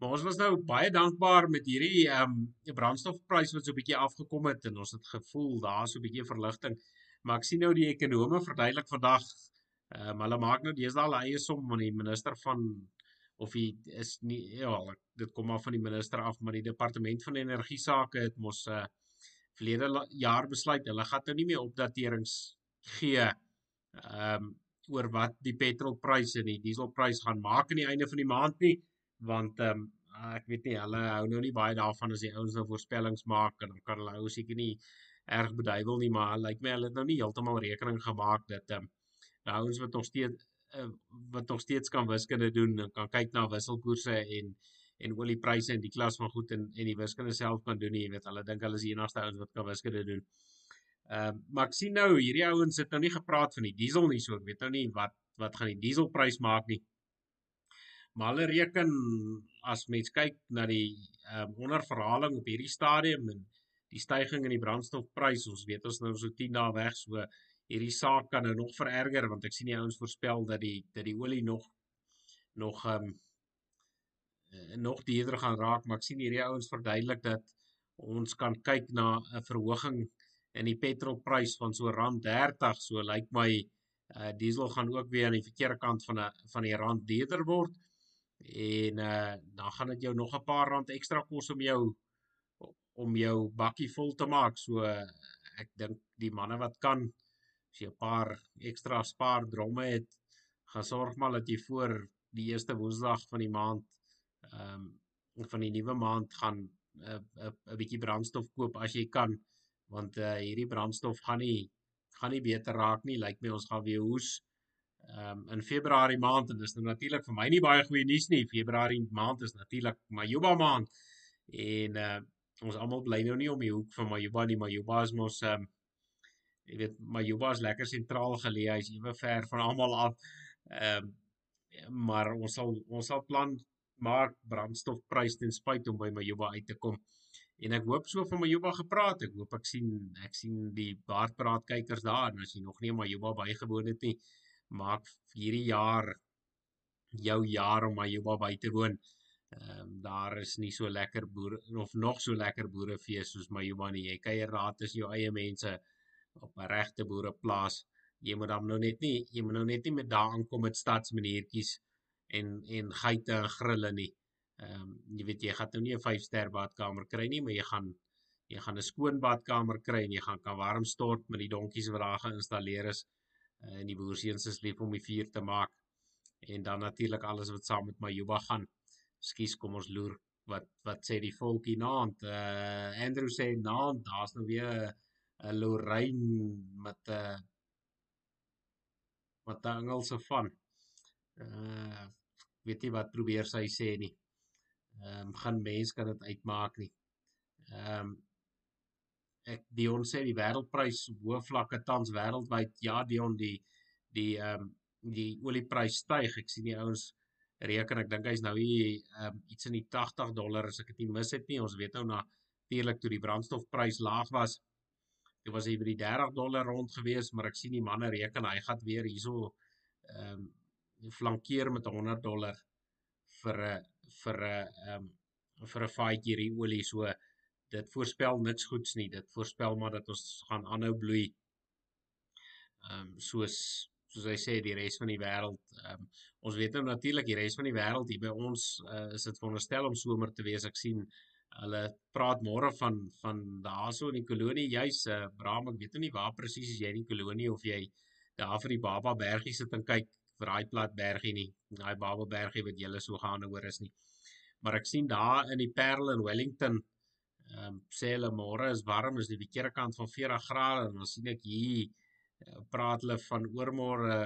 Maar ons was nou baie dankbaar met hierdie ehm um, brandstofprys wat so 'n bietjie afgekom het en ons het gevoel daar so 'n bietjie verligting. Maar ek sien nou die ekonome verduidelik vandag ehm um, hulle maak nou deesdae hulle eie som van die minister van of hy is nie ja, dit kom maar van die minister af, maar die departement van energie sake het mos 'n uh, eh, verlede jaar besluit hulle gaan nou nie meer opdaterings gee ehm um, oor wat die petrolpryse en die dieselprys gaan maak aan die einde van die maand nie want ehm um, ek weet nie hulle hou nou nie baie daarvan as die ouens nou voorspellings maak en dan kan hulle ou seker nie erg beduiwel nie, maar lyk like my hulle het nou nie heeltemal rekening gemaak dat ehm um, die ouens wat nog steeds uh, wat nog steeds kan wiskunde doen en kan kyk na wisselkoerse en en oliepryse en die klas van goed en en die wiskunde self kan doen nie, jy weet hulle dink hulle is die enigste ouens wat kan wiskunde doen. Ehm uh, maar ek sien nou hierdie ouens het nou nie gepraat van die diesel nie, so ek weet nou nie wat wat gaan die dieselprys maak nie. Maar hulle reken as mens kyk na die ehm um, onderverhaling op hierdie stadium en die stygings in die brandstofprys, ons weet ons nou so 10 dae weg, so hierdie saak kan nou nog vererger want ek sien die ouens voorspel dat die dat die olie nog nog ehm um, nog duurder gaan raak, maar ek sien hierdie ouens verduidelik dat ons kan kyk na 'n verhoging in die petrolprys van so rand 30, so lyk like my uh, diesel gaan ook weer aan die verkeerde kant van 'n van die rand duurder word. En uh dan gaan dit jou nog 'n paar rand ekstra kos om jou om jou bakkie vol te maak. So uh, ek dink die manne wat kan as jy 'n paar ekstra spaar dromme het, gaan sorg maar dat jy voor die eerste Woensdag van die maand ehm um, van die nuwe maand gaan 'n uh, 'n uh, bietjie brandstof koop as jy kan want uh, hierdie brandstof gaan nie gaan nie beter raak nie lyk like my ons gaan weer hoes um, in Februarie maand en dis nou natuurlik vir my nie baie goeie nuus nie Februarie maand is natuurlik Majuba maand en uh, ons almal bly nou nie om die hoek van Majuba nie Majuba is mos um, jy weet Majuba is lekker sentraal geleë, hy's ewe ver van almal af. Ehm um, maar ons sal ons sal plan maak brandstofprys ten spyte om by Majuba uit te kom. En ek hoop so van Majuba gepraat. Ek hoop ek sien ek sien die baardpraat kykers daar en as jy nog nie Majuba bygewoon het nie, maak hierdie jaar jou jaar om Majuba by te woon. Ehm um, daar is nie so lekker boere of nog so lekker boerefees soos Majuba nie. Jy kuier daar tussen jou eie mense op 'n regte boereplaas. Jy moet dan nou net nie, jy moet nou net nie met daar aankom met stadsmaniertjies en en geite en grille nie. Ehm um, jy weet jy gaan nou nie 'n 5 ster badkamer kry nie, maar jy gaan jy gaan 'n skoon badkamer kry en jy gaan kan warm stort met die donkies wat daar geïnstalleer is en die boerseuns is lief om die vuur te maak. En dan natuurlik alles wat saam met my Juba gaan. Skus, kom ons loer wat wat sê die volkie naand. Uh Andrew sê naand, daar's nou weer 'n Lorraine met 'n wat 'n Engelse van. Uh weet jy wat probeer sy sê nie. Ehm um, gaan mens kan dit uitmaak nie. Ehm um, ek Dion sê die wêreldprys hoë vlakke tans wêreldwyd. Ja Dion die die ehm um, die olieprys styg. Ek sien die ouens reken ek dink hy's nou hier ehm um, iets in die 80 dollar as ek dit nie mis het nie. Ons weet nou natuurlik toe die brandstofprys laag was Dit was hier by die 30 dollar rond gewees, maar ek sien die manne reken hy gaan weer hierso ehm um, flankeer met 100 dollar vir 'n vir 'n ehm vir 'n faadjie hierdie olie so dit voorspel niks goeds nie. Dit voorspel maar dat ons gaan aanhou bloei. Ehm um, soos soos hy sê die res van die wêreld. Ehm um, ons weet nou natuurlik die res van die wêreld hier by ons uh, is dit veronderstel om somer te wees. Ek sien Hulle praat môre van van daarso in die kolonie juis uh, Bram ek weet nie waar presies is jy in die kolonie of jy daar vir die Baba bergie sit en kyk vir daai plat bergie nie daai Baba bergie wat julle so gaan oor is nie maar ek sien daar in die Parel in Wellington ehm um, sê hulle môre is warm is die verkeerde kant van 40 grade en dan sien ek hier uh, praat hulle van oormôre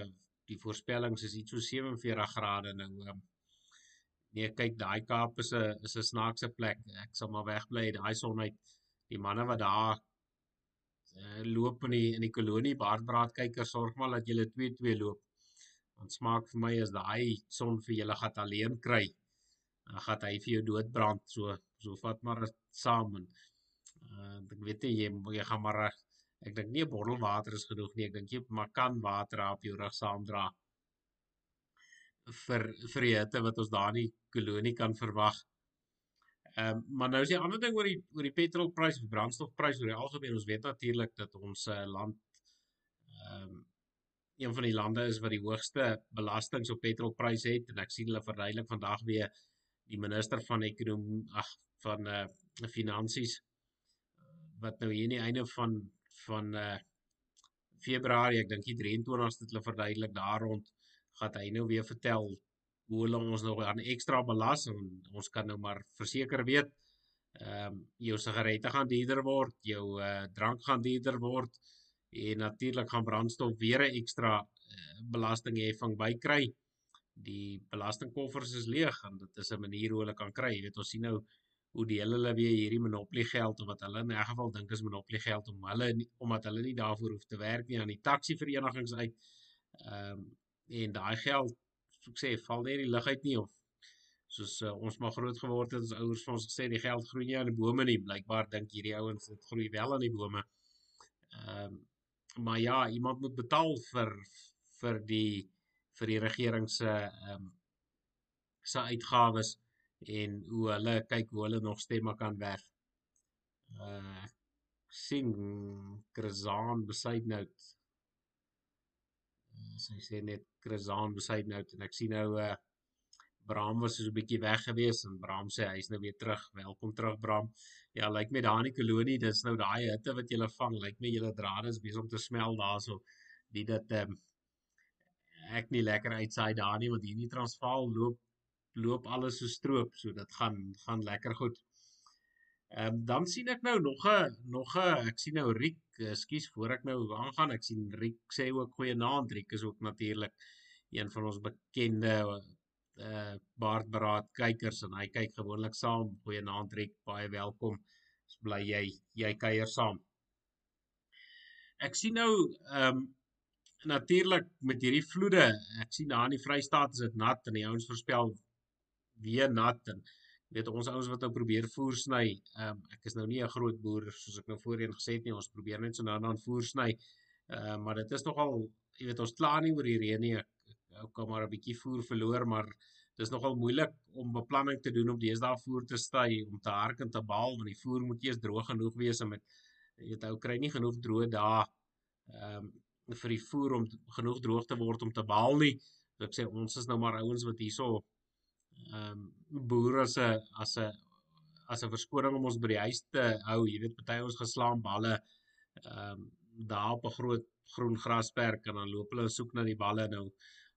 die voorspellings is iets so 47 grade nou um, Nee, kyk, daai Kaap is 'n is 'n snaakse plek. Ek sal maar wegbly daai son uit. Die manne wat daar uh, loop in die in die kolonie Baardbraad kyker sorg maar dat julle 2-2 loop. Want smaak vir my is daai son vir julle gat alleen kry. Dan gaan hy vir jou doodbrand so so vat maar saam en uh, ek weet nie jy jy gaan maar ek dink nie 'n bottel water is genoeg nie. Ek dink jy maar kan water op jou rug saamdra vir vir die hitte wat ons daar in die kolonie kan verwag. Ehm um, maar nou is die ander ding oor die oor die petrolprys of brandstofprys oor die algemeen ons weet natuurlik dat ons uh, land ehm um, een van die lande is wat die hoogste belastings op petrolprys het en ek sien hulle verduidelik vandag weer die minister van ekonomie ag van eh uh, finansies wat nou hier in die einde van van eh uh, Februarie ek dink die 23ste het hulle verduidelik daar rond gaan hy nou weer vertel hoe hulle ons nog aan ekstra belas en ons kan nou maar verseker weet Ehm um, jou sigarette gaan duurder word, jou uh, drank gaan duurder word en natuurlik gaan brandstof weer 'n ekstra uh, belastingheffing bykry. Die belastingkoffers is leeg en dit is 'n manier hoe hulle kan kry. Jy weet ons sien nou hoe deel hulle weer hierdie monopolie geld of wat hulle in 'n geval dink is monopolie geld om hulle omdat hulle nie daarvoor hoef te werk nie aan die taxi verenigings uit. Ehm um, en daai geld so ek sê val net die lug uit nie of soos uh, ons maar groot geword het as ouers vir ons gesê die geld groei nie aan die bome nie. Blykbaar dink hierdie ouens dit groei wel aan die bome. Ehm um, maar ja, iemand moet betaal vir vir die vir die regering se ehm um, se uitgawes en hoe hulle kyk hoe hulle nog stemme kan werf. Uh sien Krazaan besluit nou uh, sy sê net Krazaan besluit nou en ek sien nou uh Bram was so 'n bietjie weg gewees en Bram sê hy's nou weer terug. Welkom terug Bram. Ja, lyk my daar in die kolonie, dis nou daai hitte wat jy vang. Lyk my julle drade is besig om te smel daarso. Die dat ehm um, ek nie lekker uitsaai daar nie want hier in die Transvaal loop loop alles so stroop, so dit gaan gaan lekker goed. Ehm um, dan sien ek nou nog 'n nog 'n ek sien nou Riek, ekskuus voor ek nou aangaan, ek sien Riek sê ook goeie naam. Riek is ook natuurlik een van ons bekende uh baardberaad kykers en hy kyk gewoonlik saam. Goeie naam Riek, baie welkom. Ons bly jy jy kuier saam. Ek sien nou ehm um, natuurlik met hierdie vloede. Ek sien daar in die Vrystaat is dit nat en die ouens voorspel weer nat en weet ons ouens wat nou probeer voer sny. Ehm um, ek is nou nie 'n groot boer soos ek nou voorheen gesê het nie. Ons probeer net so nou dan voer sny. Ehm uh, maar dit is nogal jy weet ons kla nie oor die reën nie. Ek ou kan maar 'n bietjie voer verloor, maar dis nogal moeilik om beplanning te doen om deesdae voer te sty om te hark en te baal want die voer moet eers droog genoeg wees en met jy weet ou kry nie genoeg droë dae ehm um, vir die voer om genoeg droog te word om te baal nie. Ek sê ons is nou maar ouens wat hierso ehm um, boere as 'n as 'n as 'n verskoning om ons by die huis te hou. Jy weet party ons geslaan balle ehm um, daar op 'n groot groen grasperk en dan loop hulle soek na die balle nou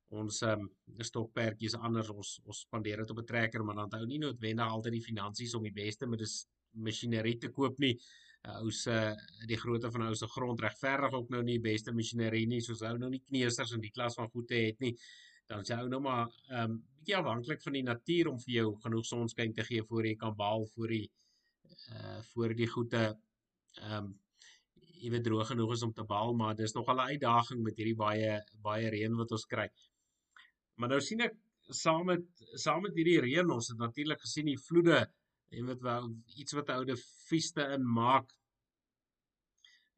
ons um, stokperdjies anders ons ons spandeer dit op 'n trekker maar dan hou nie noodwendig altyd die finansies om die beste met dis masjinerie te koop nie. Uh, ou se uh, die grootte van ou se grond regverdig ook nou nie beste masjinerie nie soos ou nou nie kneusers in die klas van goede het nie. Dan sê ou nou maar ehm um, bietjie afhanklik van die natuur om vir jou genoeg sonskyn te gee voor jy kan baal voor die uh voor die goede ehm um, jy weet droog genoeg is om te baal maar dis nog al 'n uitdaging met hierdie baie baie reën wat ons kry. Maar nou sien ek saam met saam met hierdie reën ons het natuurlik gesien die vloede en wat wel iets wat oude vieste in maak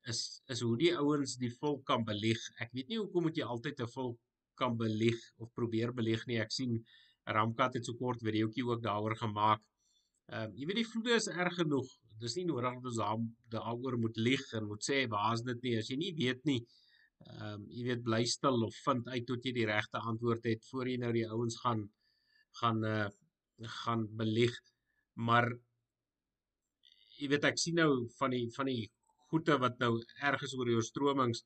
is is hoe die ouens die volk kan belieg. Ek weet nie hoekom moet jy altyd 'n volk kan belieg of probeer belieg nie. Ek sien Ramkat het so kort videoetjie ook daaroor gemaak. Ehm um, jy weet die vloede is erg genoeg. Dis nie nodig dat ons daaroor moet lieg en moet sê waar's dit nie. As jy nie weet nie, ehm um, jy weet bly stil of vind uit tot jy die regte antwoord het voor jy nou die ouens gaan gaan uh gaan belieg maar jy weet ek sien nou van die van die goeie wat nou ergens oor die oorstromings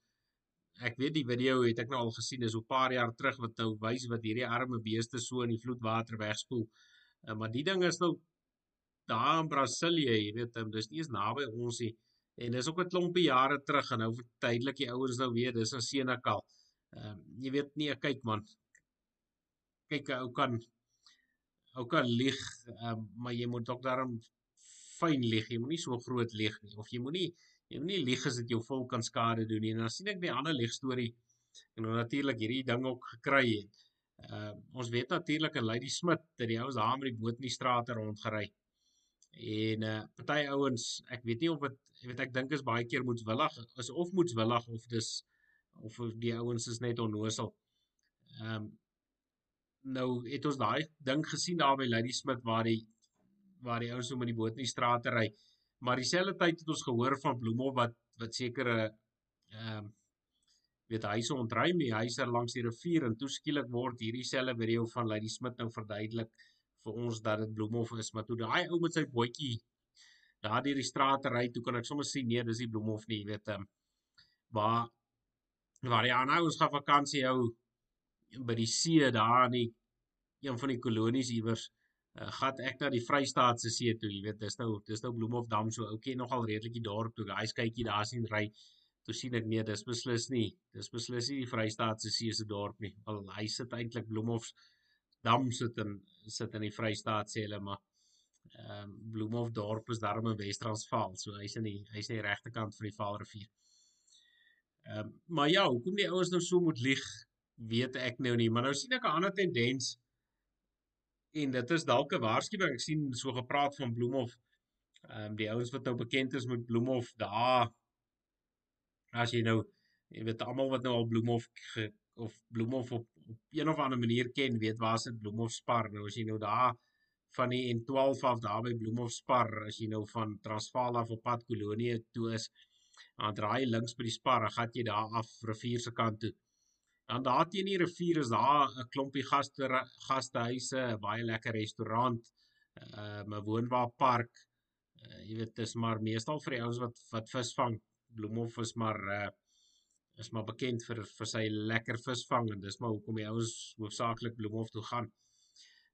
ek weet die video het ek nou al gesien is so 'n paar jaar terug wat nou wys wat hierdie arme beeste so in die vloedwater wegspoel uh, maar die ding is nou daar in Brasilië jy weet um, dis nie eens naby ons nie En dis ook 'n klompie jare terug en nou verduidelik die ouers nou weer, dis 'n Senekal. Ehm um, jy weet nie, kyk man. Kyk ou kan ou kan lieg, um, maar jy moet ook daarom fyn lieg. Jy moenie so groot lieg nie of jy moenie jy moenie lieg as dit jou volk kan skade doen nie. En dan sien ek die ander lieg storie en nou natuurlik hierdie ding ook gekry het. Uh, ons weet natuurlik en Lady Smit dat die ouens daar met die boot in die strate rondgery. En uh party ouens, ek weet nie of dit jy weet ek dink is baie keer moetswillig is of moetswillig of dis of die ouens is net onnosel. Ehm um, nou het ons daai ding gesien daar by Lady Smith waar die waar die ouens so met die boot in die strate ry. Maar dieselfde tyd het ons gehoor van Bloemhof wat wat sekere ehm um, weet huise ontruim, die huise langs die rivier en toeskielik word hierdie selfe video van Lady Smith nou verduidelik vir ons dat dit Bloemhof is, maar toe daai ou met sy bootjie daar deur die strate ry, toe kan ek sommer sien nee, dis nie Bloemhof nie, jy weet, um, waar waar die ander ouens gaan vakansie hou by die see daar in die een van die kolonies iewers uh, gat ek na die Vrystaatse see toe, jy weet, dis nou dis nou Bloemhofdam so oukie nogal redelik die dorp toe. Daai skytjie daar sien ry. Toe sien ek nee, dis beslis nie. Dis beslis nie die Vrystaatse see se dorp nie. Al hy sit eintlik Bloemhofdam sit in sit in die Vrystaat sê hulle maar ehm um, Bloemhofdorp is daar in Wes-Transvaal. So hy's in die hy's in die regte kant van die Vaalrivier. Ehm um, maar ja, hoekom die ouens nou so moet lieg, weet ek nou nie, maar nou sien ek 'n ander tendens en dit is dalk 'n waarskuwing. Ek sien so gepraat van Bloemhof. Ehm um, die ouens wat nou bekend is met Bloemhof, daar as jy nou jy weet almal wat nou al Bloemhof of Bloemhof op, op een of ander manier ken, weet waar sit Bloemhof Spar. Nou as jy nou daar van die N12 af daar by Bloemhof Spar, as jy nou van Transvaal af op pad Kolonie toe is, dan draai jy links by die Spar, dan gaan jy daar af rivier se kant toe. Dan daar teen die rivier is daar 'n klompie gaste gastehuise, 'n baie lekker restaurant, uh, 'n woonwaarpark. Uh, jy weet, dis maar meestal vir die ouens wat wat visvang. Bloemhof is maar uh is maar bekend vir vir sy lekker visvang en dis maar hoekom die ouens hoofsaaklik Bloemhof toe gaan.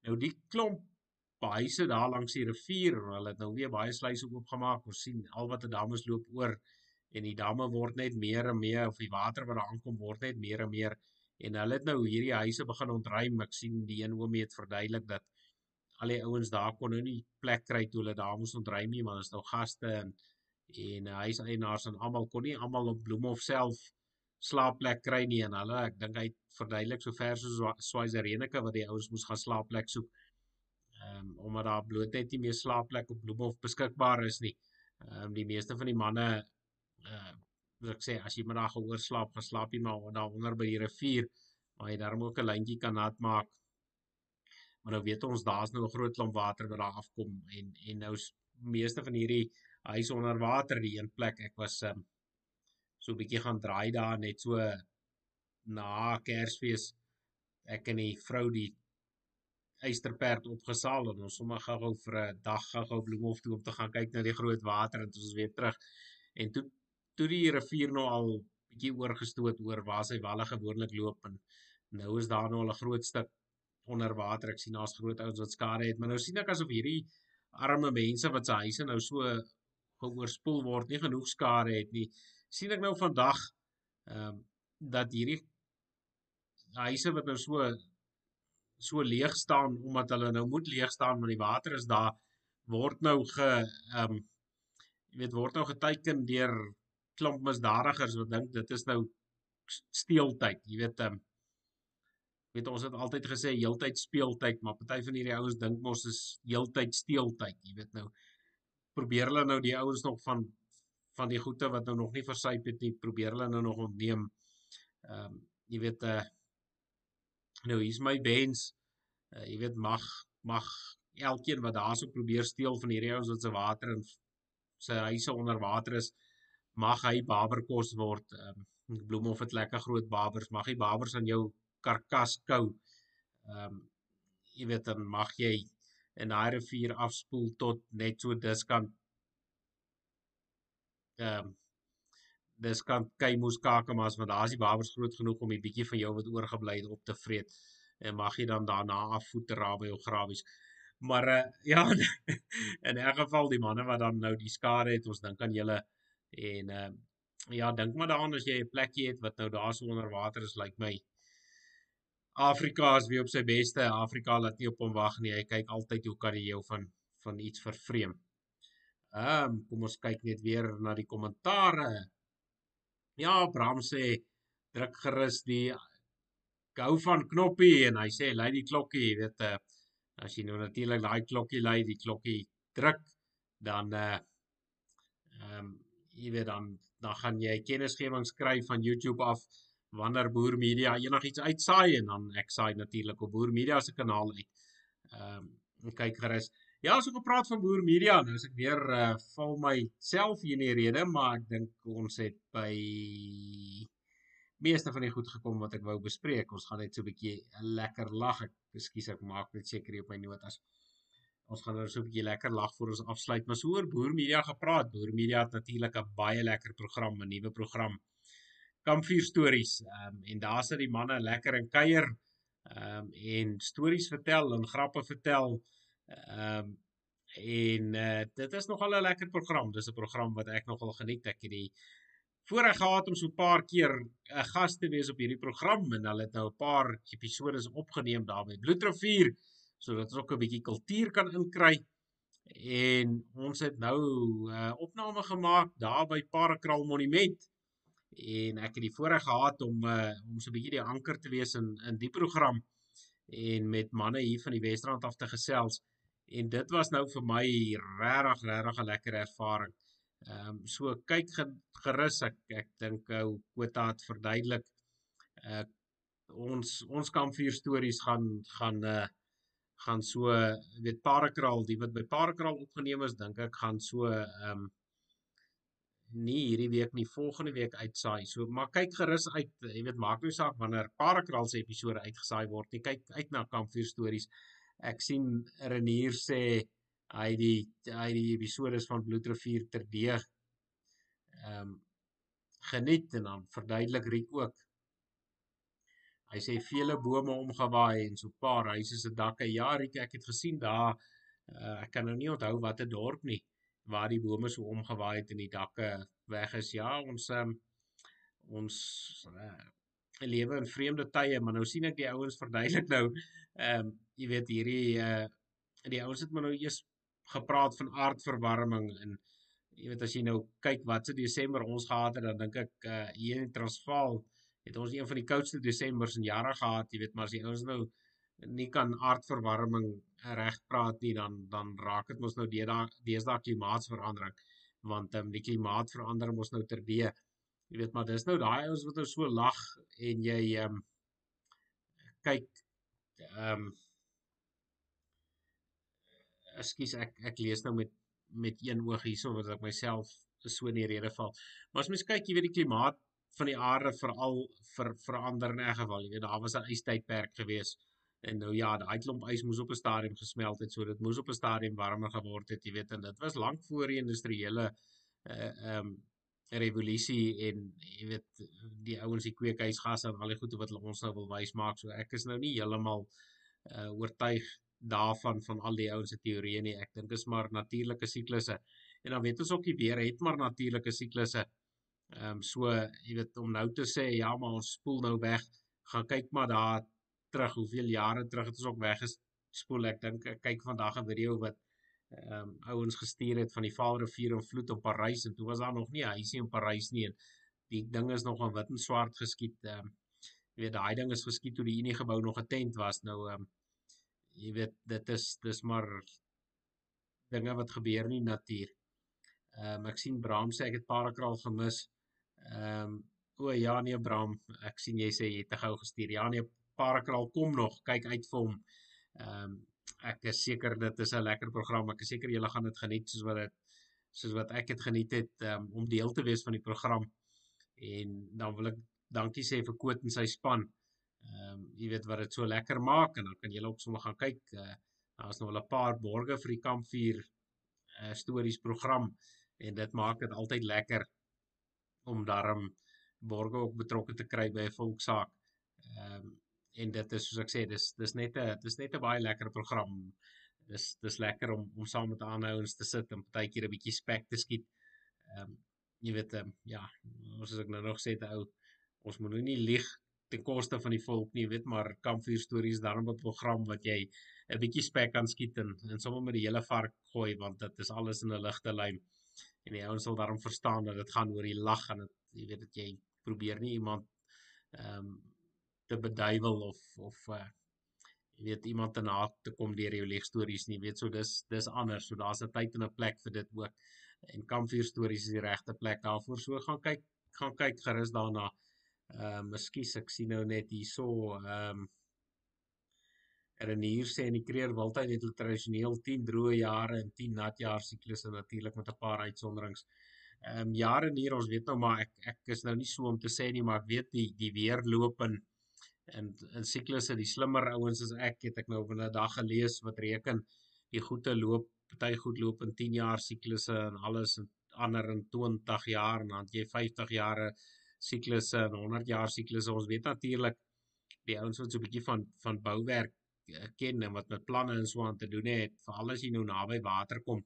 Nou die klomp huise daar langs die rivier, hulle het nou weer baie sluise oopgemaak. Ons sien al wat 'n dames loop oor en die damme word net meer en meer of die water wat daar aankom word net meer en meer en hulle het nou hierdie huise begin ontruim. Ek sien die een oomie het verduidelik dat al die ouens daar kon nou nie plek kry toe hulle daar moes ontruim nie maar is nou gaste en en huiseienaars en almal kon nie almal op Bloemhof self slaapplek kry nie en hulle ek dink hy het verduidelik sover soos Swaizerenike wat die ouens moes gaan slaapplek soek ehm um, omdat daar bloot net nie meer slaapplek op Bloemhof beskikbaar is nie. Ehm um, die meeste van die manne uh soos ek sê as jy daar gehoor slaap, gaan slaap jy maar daar onder by die rivier, waar jy daarom ook 'n lyntjie kan nat maak. Maar nou weet ons daar's nou 'n groot klomp water wat daar afkom en en nou meeste van hierdie huise onder water die een plek ek was um, so 'n bietjie gaan draai daar net so na Kersfees ek en die vrou die eysterperd opgesaal en ons sommer gou-gou vir 'n dag gou-gou Bloemhof toe om te gaan kyk na die groot water en toe ons weer terug en toe toe die rivier nou al bietjie oorgestoot oor waar sy walle gewoonlik loop en nou is daar nou al 'n groot stuk onder water. Ek sien daar's groot ouens wat skade het, maar nou sien ek asof hierdie arme mense wat se huise nou so geoorspoel word, nie genoeg skade het nie. sien ek nou vandag ehm um, dat hierdie huise wat nou so so leeg staan omdat hulle nou moet leeg staan want die water is daar word nou ge ehm um, jy weet word nou geteken deur klomp misdadigers wat dink dit is nou steeltyd. Jy weet ehm um, weet ons het altyd gesê heeltyd speeltyd, maar party van hierdie ouens dink mos is heeltyd steeltyd. Jy weet nou probeer hulle nou die ouens nog van van die goede wat nou nog nie versuip het nie, probeer hulle nou nog ontneem. Ehm um, jy weet uh nou hier's my bens. Uh, jy weet mag mag elkeen wat daarso probeer steel van hierdie ouens wat se water en sy huise onder water is mag hy baberkos word. Ehm um, Bloemhof het lekker groot babers. Mag hy babers aan jou karkas kou. Ehm um, jy weet dan mag jy in daai rivier afspoel tot net so diskant ehm um, diskant Keimoes Kakamas want daar is die babers groot genoeg om 'n bietjie van jou wat oorgebly het op te vreet en mag jy dan daarna afvoet raai by jou grawies. Maar uh, ja in 'n geval die manne wat dan nou die skade het, ons dink aan julle En uh, ja, dink maar daaraan as jy 'n plekjie het wat nou daar so onder water is, lyk like my Afrika is weer op sy beste. Afrika laat nie op hom wag nie. Hy kyk altyd hoe kan hy jou van van iets vervreem. Ehm, um, kom ons kyk net weer na die kommentare. Ja, Bram sê druk gerus die gou van knoppie en hy sê lei die klokkie, jy weet, uh, as jy nou natuurlik daai klokkie lei, die klokkie druk, dan uh ehm um, jy weet dan dan gaan jy kennisgewing skryf van YouTube af wanneer Boer Media enigiets uitsaai en dan ek saai natuurlik op Boer Media se kanaal uit. Ehm um, kyk gerus. Ja, so gepraat van Boer Media, nou as ek weer uh, val myself hier in die rede, maar ek dink ons het by meeste van die goed gekom wat ek wou bespreek. Ons gaan net so 'n bietjie lekker lag. Ek ekskuus ek maak net seker op my notas ons gaan nou so 'n bietjie lekker lag voor ons afsluit. Maar so oor Boer Media gepraat. Boer Media het natuurlik 'n baie lekker program, 'n nuwe program. Kampvuur stories. Ehm um, en daar sit die manne lekker in kuier. Ehm um, en stories vertel en grappe vertel. Ehm um, en uh, dit is nogal 'n lekker program. Dis 'n program wat ek nogal geniet. Ek het die voorreg gehad om so 'n paar keer 'n uh, gas te wees op hierdie program en hulle het nou 'n paar episode opgeneem daar by Bloedrivier sodat ons ook 'n bietjie kultuur kan inkry. En ons het nou 'n uh, opname gemaak daar by Parakraal Monument. En ek het die voorreg gehad om uh, om so 'n bietjie die anker te wees in in die program en met manne hier van die Wesrand af te gesels. En dit was nou vir my regtig regtig 'n lekker ervaring. Ehm um, so kyk gerus ek ek dink ou uh, Kota het verduidelik. Uh, ons ons kampvuur stories gaan gaan uh, gaan so weet Parakraal die wat by Parakraal opgeneem is dink ek gaan so ehm um, nie hierdie week nie volgende week uitsaai. So maar kyk gerus uit, jy weet maak nou saak wanneer Parakraal se episode uitgesaai word. Jy kyk uit na kampvuur stories. Ek sien Renier sê hy die hy die episode van Bloedrivier terdeeg ehm um, geniet en dan verduidelik Riek ook Hy sê vele bome omgewaai en so 'n paar huise se dakke. Ja, Riek, ek het gesien daar uh, ek kan nou nie onthou watter dorp nie waar die bome so omgewaai het en die dakke weg is. Ja, ons um, ons uh, lewe in vreemde tye, maar nou sien ek die ouens verduidelik nou ehm um, jy weet hierdie uh die ouens het maar nou eers gepraat van aardverwarming en jy weet as jy nou kyk wat se Desember ons gehad het dan dink ek uh hier in Transvaal het ons een van die koudste Desembers in jare gehad, jy weet, maar as jy ons nou nie kan aardverwarming reg praat nie, dan dan raak dit mos nou deesdae klimaatsverandering, want um, die klimaat verander mos nou terdee. Jy weet, maar dis nou daai ouens wat nou so lag en jy ehm um, kyk ehm um, Ekskuus ek ek lees nou met met een oog hierso wat ek myself so in die rede val. Maar as mens kyk, jy weet die klimaat van die aarde veral ver, verander in 'n geval. Jy weet daar was 'n ystydperk gewees en nou ja, daai klomp ys moes op 'n stadium gesmelt het, so dit moes op 'n stadium warmer geword het, jy weet, en dit was lank voor die industriële uh ehm um, revolusie en jy weet die ouens die kweekhuisgasse en al die goede wat ons nou wil wys maak. So ek is nou nie heeltemal uh oortuig daarvan van al die ouens se teorieë nie. Ek dink dit is maar natuurlike siklusse. En dan weet ons ook die weer het maar natuurlike siklusse. Ehm um, so jy weet om nou te sê ja, maar ons spoel nou weg. Gaan kyk maar daar terug hoeveel jare terug het ons ook weg gespoel. Ek dink ek kyk vandag 'n video wat ehm um, ouens gestuur het van die Vaalrivier en vloed op Parys en toe was daar nog nie 'n huisie in Parys nie en die ding is nog in wit en swart geskiet. Ehm um, jy weet daai ding is geskiet toe die Unie gebou nog 'n tent was. Nou ehm um, jy weet dit is dis maar dinge wat gebeur in die natuur. Ehm um, ek sien Bram sê ek het parakraal gemis. Ehm um, o ja nee Bram, ek sien jy sê jy het te gou gestuur. Ja nee, Parakraal kom nog. Kyk uit vir hom. Ehm um, ek is seker dit is 'n lekker program. Ek is seker julle gaan dit geniet soos wat dit soos wat ek dit geniet het um, om deel te wees van die program. En dan wil ek dankie sê vir Koot en sy span. Ehm um, jy weet wat dit so lekker maak en dan kan julle ook sommer gaan kyk. Uh, Daar's nog wel 'n paar borge vir die kampvuur uh, stories program en dit maak dit altyd lekker om daarom borge ook betrokke te kry by 'n volksaak. Ehm um, en dit is soos ek sê, dis dis net 'n dis net 'n baie lekker program. Dis dis lekker om om saam met ander ouens te sit en partykeer 'n bietjie spek te skiet. Ehm um, jy weet ehm um, ja, ons as ek nou nog sê te ou, ons moet nou nie lieg ten koste van die volk nie, weet maar kampvuur stories daarom 'n program wat jy 'n bietjie spek kan skiet en en sommer met die hele vark gooi want dit is alles in 'n ligte lyn en die ouens sal daarom verstaan dat dit gaan oor die lag en dit jy weet dat jy probeer nie iemand ehm um, te beduiwel of of uh, jy weet iemand te na te kom deur jou leg stories nie weet so dis dis anders. So daar's 'n tyd en 'n plek vir dit ook. En kampvuur stories is die regte plek daarvoor. So gaan kyk gaan kyk gerus daarna. Ehm um, ekskuus ek sien nou net hierso ehm um, Renier sê in die Kreer Wildtuin het hulle tradisioneel 10 droë jare en 10 nat jaar siklusse natuurlik met 'n paar uitsonderings. Ehm um, jare hier ons weet nou maar ek ek is nou nie so om te sê nie maar ek weet die die weer loop in in in siklusse die slimmer ouens as ek het ek nou op 'n dag gelees wat reken die goeie loop party goed loop in 10 jaar siklusse en alles en ander in 20 jaar en dan jy 50 jare siklusse en 100 jaar siklusse ons weet natuurlik die ouens wat so 'n bietjie van van bouwerk ken en wat met planne en so aan te doen het, veral as jy nou naby water kom.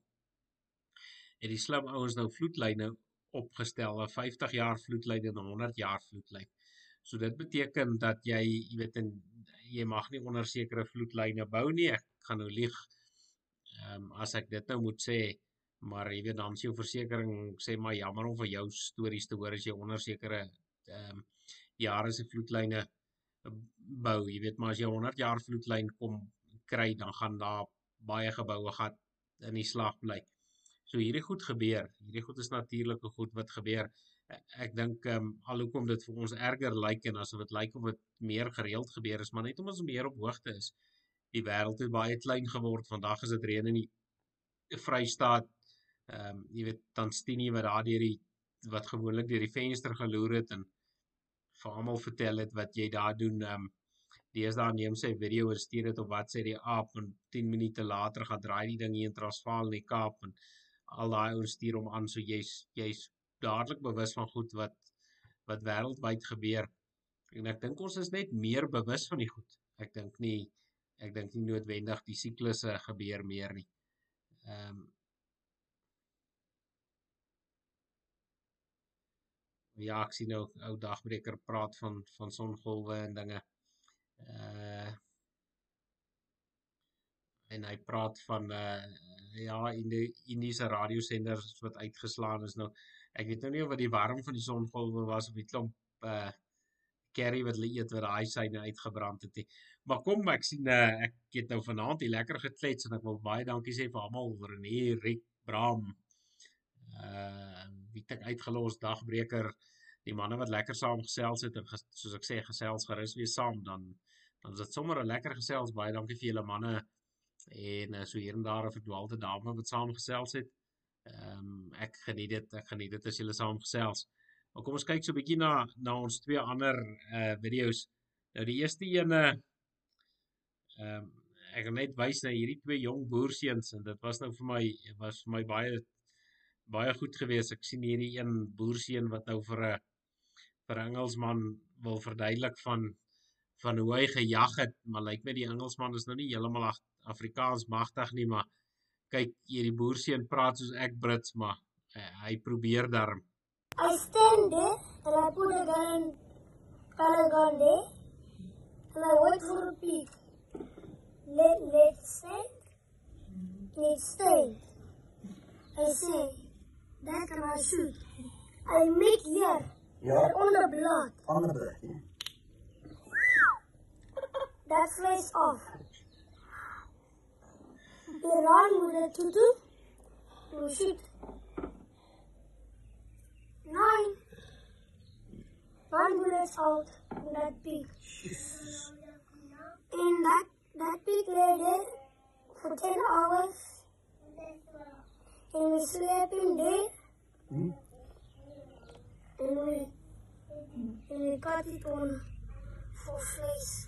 Het die slim ouens nou vloedlyne opgestel, 'n 50 jaar vloedlyn en 'n 100 jaar vloedlyn. So dit beteken dat jy, jy weet, en jy mag nie onder sekere vloedlyne bou nie. Ek gaan nou lieg. Ehm um, as ek dit nou moet sê, maar jy weet dan se jou versekerings sê maar jammer om vir jou stories te hoor as jy onder sekere ehm um, jare se vloedlyne bou. Jy weet maar as jy 100 jaar vloedlyn kom kry, dan gaan daar baie geboue gat in die slag bly. So hierdie goed gebeur. Hierdie goed is natuurlike goed wat gebeur. Ek dink ehm um, alhoekom dit vir ons erger lyk en asof dit lyk of dit meer gereeld gebeur is, maar net omdat ons meer op hoogte is. Die wêreld het baie klein geword. Vandag is dit reën in die Vrystaat. Ehm um, jy weet Tanstini wat daar deur die wat gewoonlik deur die venster geloer het en vir almal vertel het wat jy daar doen. Ehm um, deesdae neem sy video en stuur dit op wat sê die aap en 10 minute later gaan draai die ding hier in Transvaal in die Kaap en al daai ouens stuur hom aan so jy's jy's dadelik bewus van goed wat wat wêreldwyd gebeur. En ek dink ons is net meer bewus van die goed. Ek dink nie ek dink nie noodwendig die siklusse gebeur meer nie. Ehm um, ja, ek sien nou ou dagbreker praat van van songolwe en dinge. Uh en hy praat van uh ja, in die Indiese radiosenders wat uitgeslaan is nou. Ek weet nou nie of wat die warm van die songolwe was of die klomp uh curry wat hulle eet wat daai syne uitgebrand het nie. Maar kom ek sien uh, ek het nou vanaand hier lekker geklets en ek wil baie dankie sê vir almal vir René, Rick, Bram, uh wie het uitgelos dagbreker die manne wat lekker saam gesels het en ges, soos ek sê gesels gerus weer saam dan dan is dit sommer 'n lekker gesels baie dankie vir julle manne en uh, so hier en daar 'n verdwaalde dame wat saam gesels het. Ehm um, ek geniet dit ek geniet dit as julle saam gesels. Maar kom ons kyk so 'n bietjie na na ons twee ander uh video's. Nou die eerste ene ehm um, ek gaan net wys na hierdie twee jong boerseuns en dit was nou vir my was vir my baie baie goed geweest. Ek sien hierdie een boerseun wat nou vir 'n vir Engelsman wil verduidelik van van hoe hy gejag het, maar lyk my die Engelsman is nou nie heeltemal Afrikaans magtig nie, maar kyk hierdie boerseun praat soos ek Brits, maar uh, hy probeer darm. I stand there and I put a gun gun there and I wait for the pig. Let let stand. Let stand. I say that can I shoot. I make here Ja, on the blood. ander bericht. Ja. That flies off. They run with a tutu to oh, shoot. Nine. One bullet out in that pig. And that that pig lay there for ten hours. And we slept in there. Hmm? And we and we cut it on for flesh.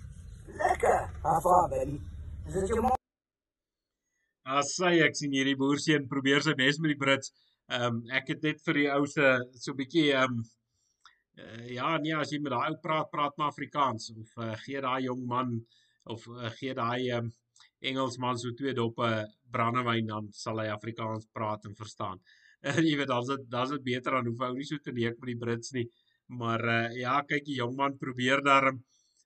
Lekker. Hafa, baby. Is dit jou ma? As sy ek sien hierdie boerseun probeer sy bes met die Brits. Ehm um, ek het net vir die ou se so 'n bietjie ehm um, uh, ja nee as jy met daai ou praat praat maar Afrikaans of uh, gee daai jong man of uh, gee daai ehm um, Engelsman so twee doppe brandewyn dan sal hy Afrikaans praat en verstaan. Uh, jy weet dan is dan is dit beter dan hoef hy nie so te neek met die Brits nie. Maar uh, ja, kyk die jong man probeer daarom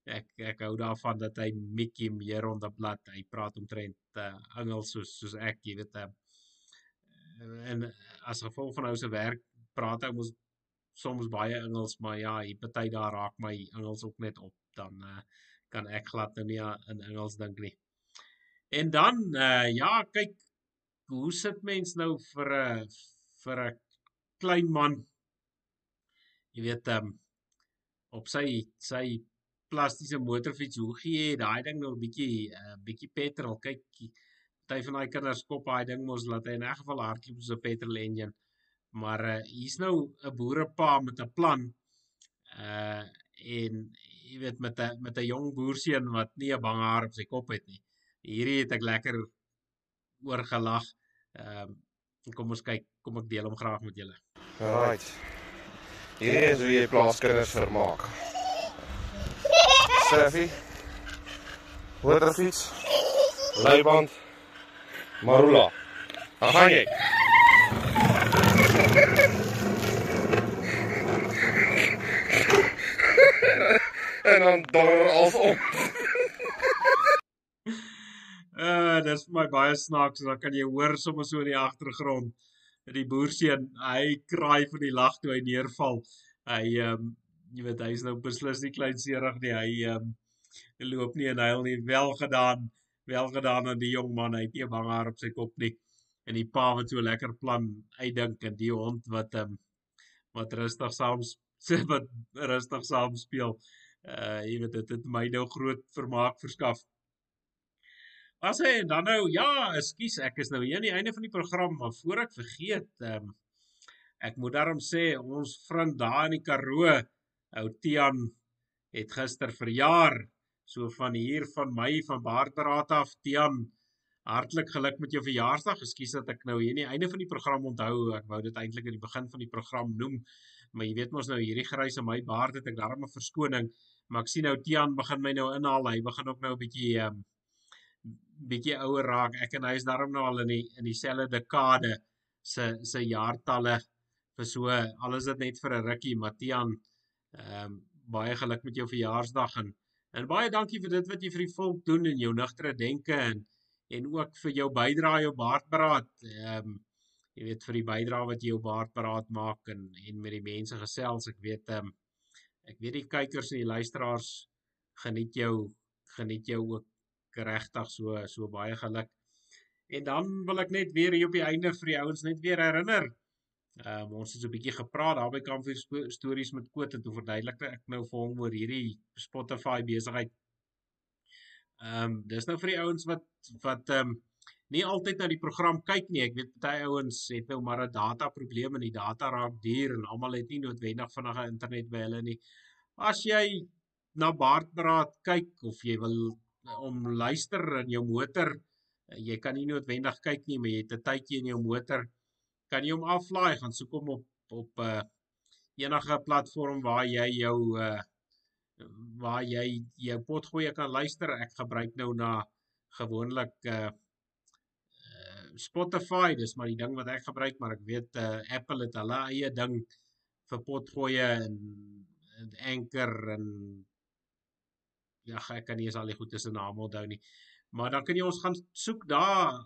ek ek hou daarvan dat hy Mickey meer onder blad. Hy praat omtrent uh, Engels soos soos ek, jy weet. Uh, en as gevolg van ou se werk praat hy mos soms baie Engels, maar ja, hier party daar raak my Engels ook net op. Dan uh, kan ek glad nou nie in Engels dink nie. En dan uh, ja, kyk hoe sit mens nou vir 'n vir 'n klein man jy weet um, op sy sy plastiese motorfiets, hoe gee jy daai ding nou 'n bietjie 'n uh, bietjie petrol? Kyk, party van daai kinders kop daai ding mos laat hy in 'n geval hardloop soos 'n petrol engine. Maar uh, hier's nou 'n boerepa met 'n plan. Uh en jy weet met 'n met 'n jong boerseun wat nie 'n bang haar op sy kop het nie. Hierdie het ek lekker oor gelag. Ehm uh, kom ons kyk, kom ek deel hom graag met julle. Right. Hierdie is hoe jy plaaskinders vermaak. Surfie. Motorfiets. Leiband. Marula. Gaan jy? en dan donder als om. Uh dis vir my baie snaaks, dan kan jy hoor sommer so in die agtergrond die boerseun, hy kraai van die lag toe hy neerval. Hy ehm um, jy weet hy's nou beslis nie kleinserig nie. Hy ehm um, loop nie en huil nie. Wel gedaan. Wel gedaan aan die jong man. Hy het nie bang haar op sy kop nie. En die pa wat so lekker plan uitdink en die hond wat ehm um, wat rustig saam wat rustig saam speel. Uh jy weet dit het my nou groot vermaak verskaf. As hy en dan nou ja, ekskuus, ek is nou hier aan die einde van die program, maar voor ek vergeet, ehm um, ek moet daarom sê ons vriend daar in die Karoo, ou Tian, het gister verjaar. So van hier van my van Baardberaad af, Tian, hartlik geluk met jou verjaarsdag. Ekskuus dat ek nou hier aan die einde van die program onthou, ek wou dit eintlik aan die begin van die program noem, maar jy weet mos nou hierdie grys in my baard het ek daarom 'n verskoning, maar ek sien nou Tian begin my nou inhaal. Hy begin ook nou 'n bietjie ehm um, bietjie ouer raak. Ek en hy is daarom nou al in die in dieselfde dekade se se jaartalle vir so alles dit net vir 'n rukkie Matian. Ehm um, baie geluk met jou verjaarsdag en en baie dankie vir dit wat jy vir die volk doen en jou nugtere denke en en ook vir jou bydrae jou baardberaad. Ehm um, jy weet vir die bydrae wat jy jou baardberaad maak en en met die mense gesels. Ek weet ehm um, ek weet die kykers en die luisteraars geniet jou geniet jou ook regtig so so baie geluk. En dan wil ek net weer hier op die einde vir die ouens net weer herinner. Ehm um, ons het so 'n bietjie gepraat daar by Kampvuur stories met Koot en toe verduidelik ek nou vir hom oor hierdie Spotify besigheid. Ehm um, dis nou vir die ouens wat wat ehm um, nie altyd na die program kyk nie. Ek weet baie ouens het nou maar 'n data probleem en die data raak duur en almal het nie noodwendig vinnige internet by hulle nie. As jy na Baardberaad kyk of jy wil om luister in jou motor. Jy kan nie noodwendig kyk nie, maar jy het 'n tydjie in jou motor. Kan jy hom aflaai, gaan soek hom op op 'n uh, enige platform waar jy jou uh waar jy jou potgoeie kan luister. Ek gebruik nou na gewoonlik uh Spotify, dis maar die ding wat ek gebruik, maar ek weet uh Apple het hulle eie ding vir potgoeie en, en Anchor en ja, ek kan nie eens al die goed tussen name onthou nie. Maar dan kan jy ons gaan soek daar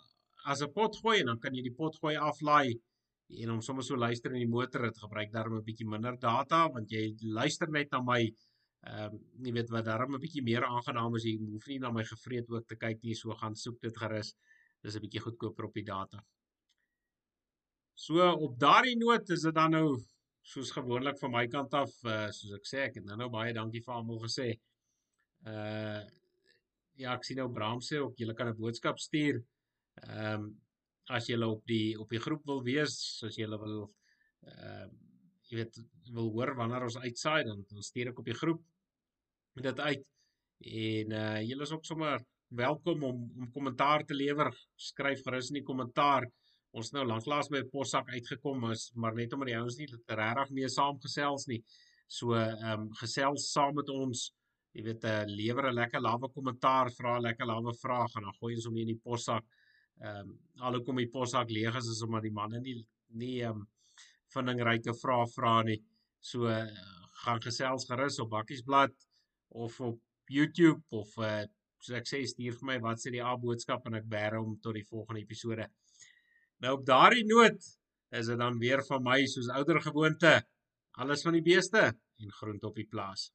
as 'n pot gooi en dan kan jy die pot gooi aflaai en hom sommer so luister in die motor. Dit gebruik daarom 'n bietjie minder data want jy luister net na my ehm um, jy weet wat daarom 'n bietjie meer aangenaam is. Jy hoef nie na my gevreet ook te kyk nie. So gaan soek dit gerus. Dis 'n bietjie goedkoper op die data. So op daardie noot is dit dan nou soos gewoonlik van my kant af, uh, soos ek sê, ek het nou nou baie dankie vir almal gesê. Uh ja, ek sien nou Bram sê ook julle kan 'n boodskap stuur. Ehm um, as jy op die op die groep wil wees, as jy wil ehm uh, jy weet wil hoor wanneer ons uitsaai dan, dan stuur ek op die groep met dit uit. En uh julle is ook sommer welkom om om kommentaar te lewer. Skryf gerus in die kommentaar. Ons nou lanklaas by possak uitgekom is, maar net omdat die ouens nie regtig mee saamgesels nie. So ehm um, gesels saam met ons jy weet uh, eh, lewer 'n lekker lawe kommentaar, vra 'n lekker lawe vraag en dan gooi ons hom in die possak. Ehm um, alhoewel die possak leeg is, is omdat die manne nie nie ehm um, vindingryke vrae vra nie. So uh, gaan gesels gerus op Bakkiesblad of op YouTube of uh, so ek sê stuur vir my wat sê die A boodskap en ek bære hom tot die volgende episode. Nou op daardie noot is dit dan weer van my soos ouer gewoonte alles van die beeste en groente op die plaas.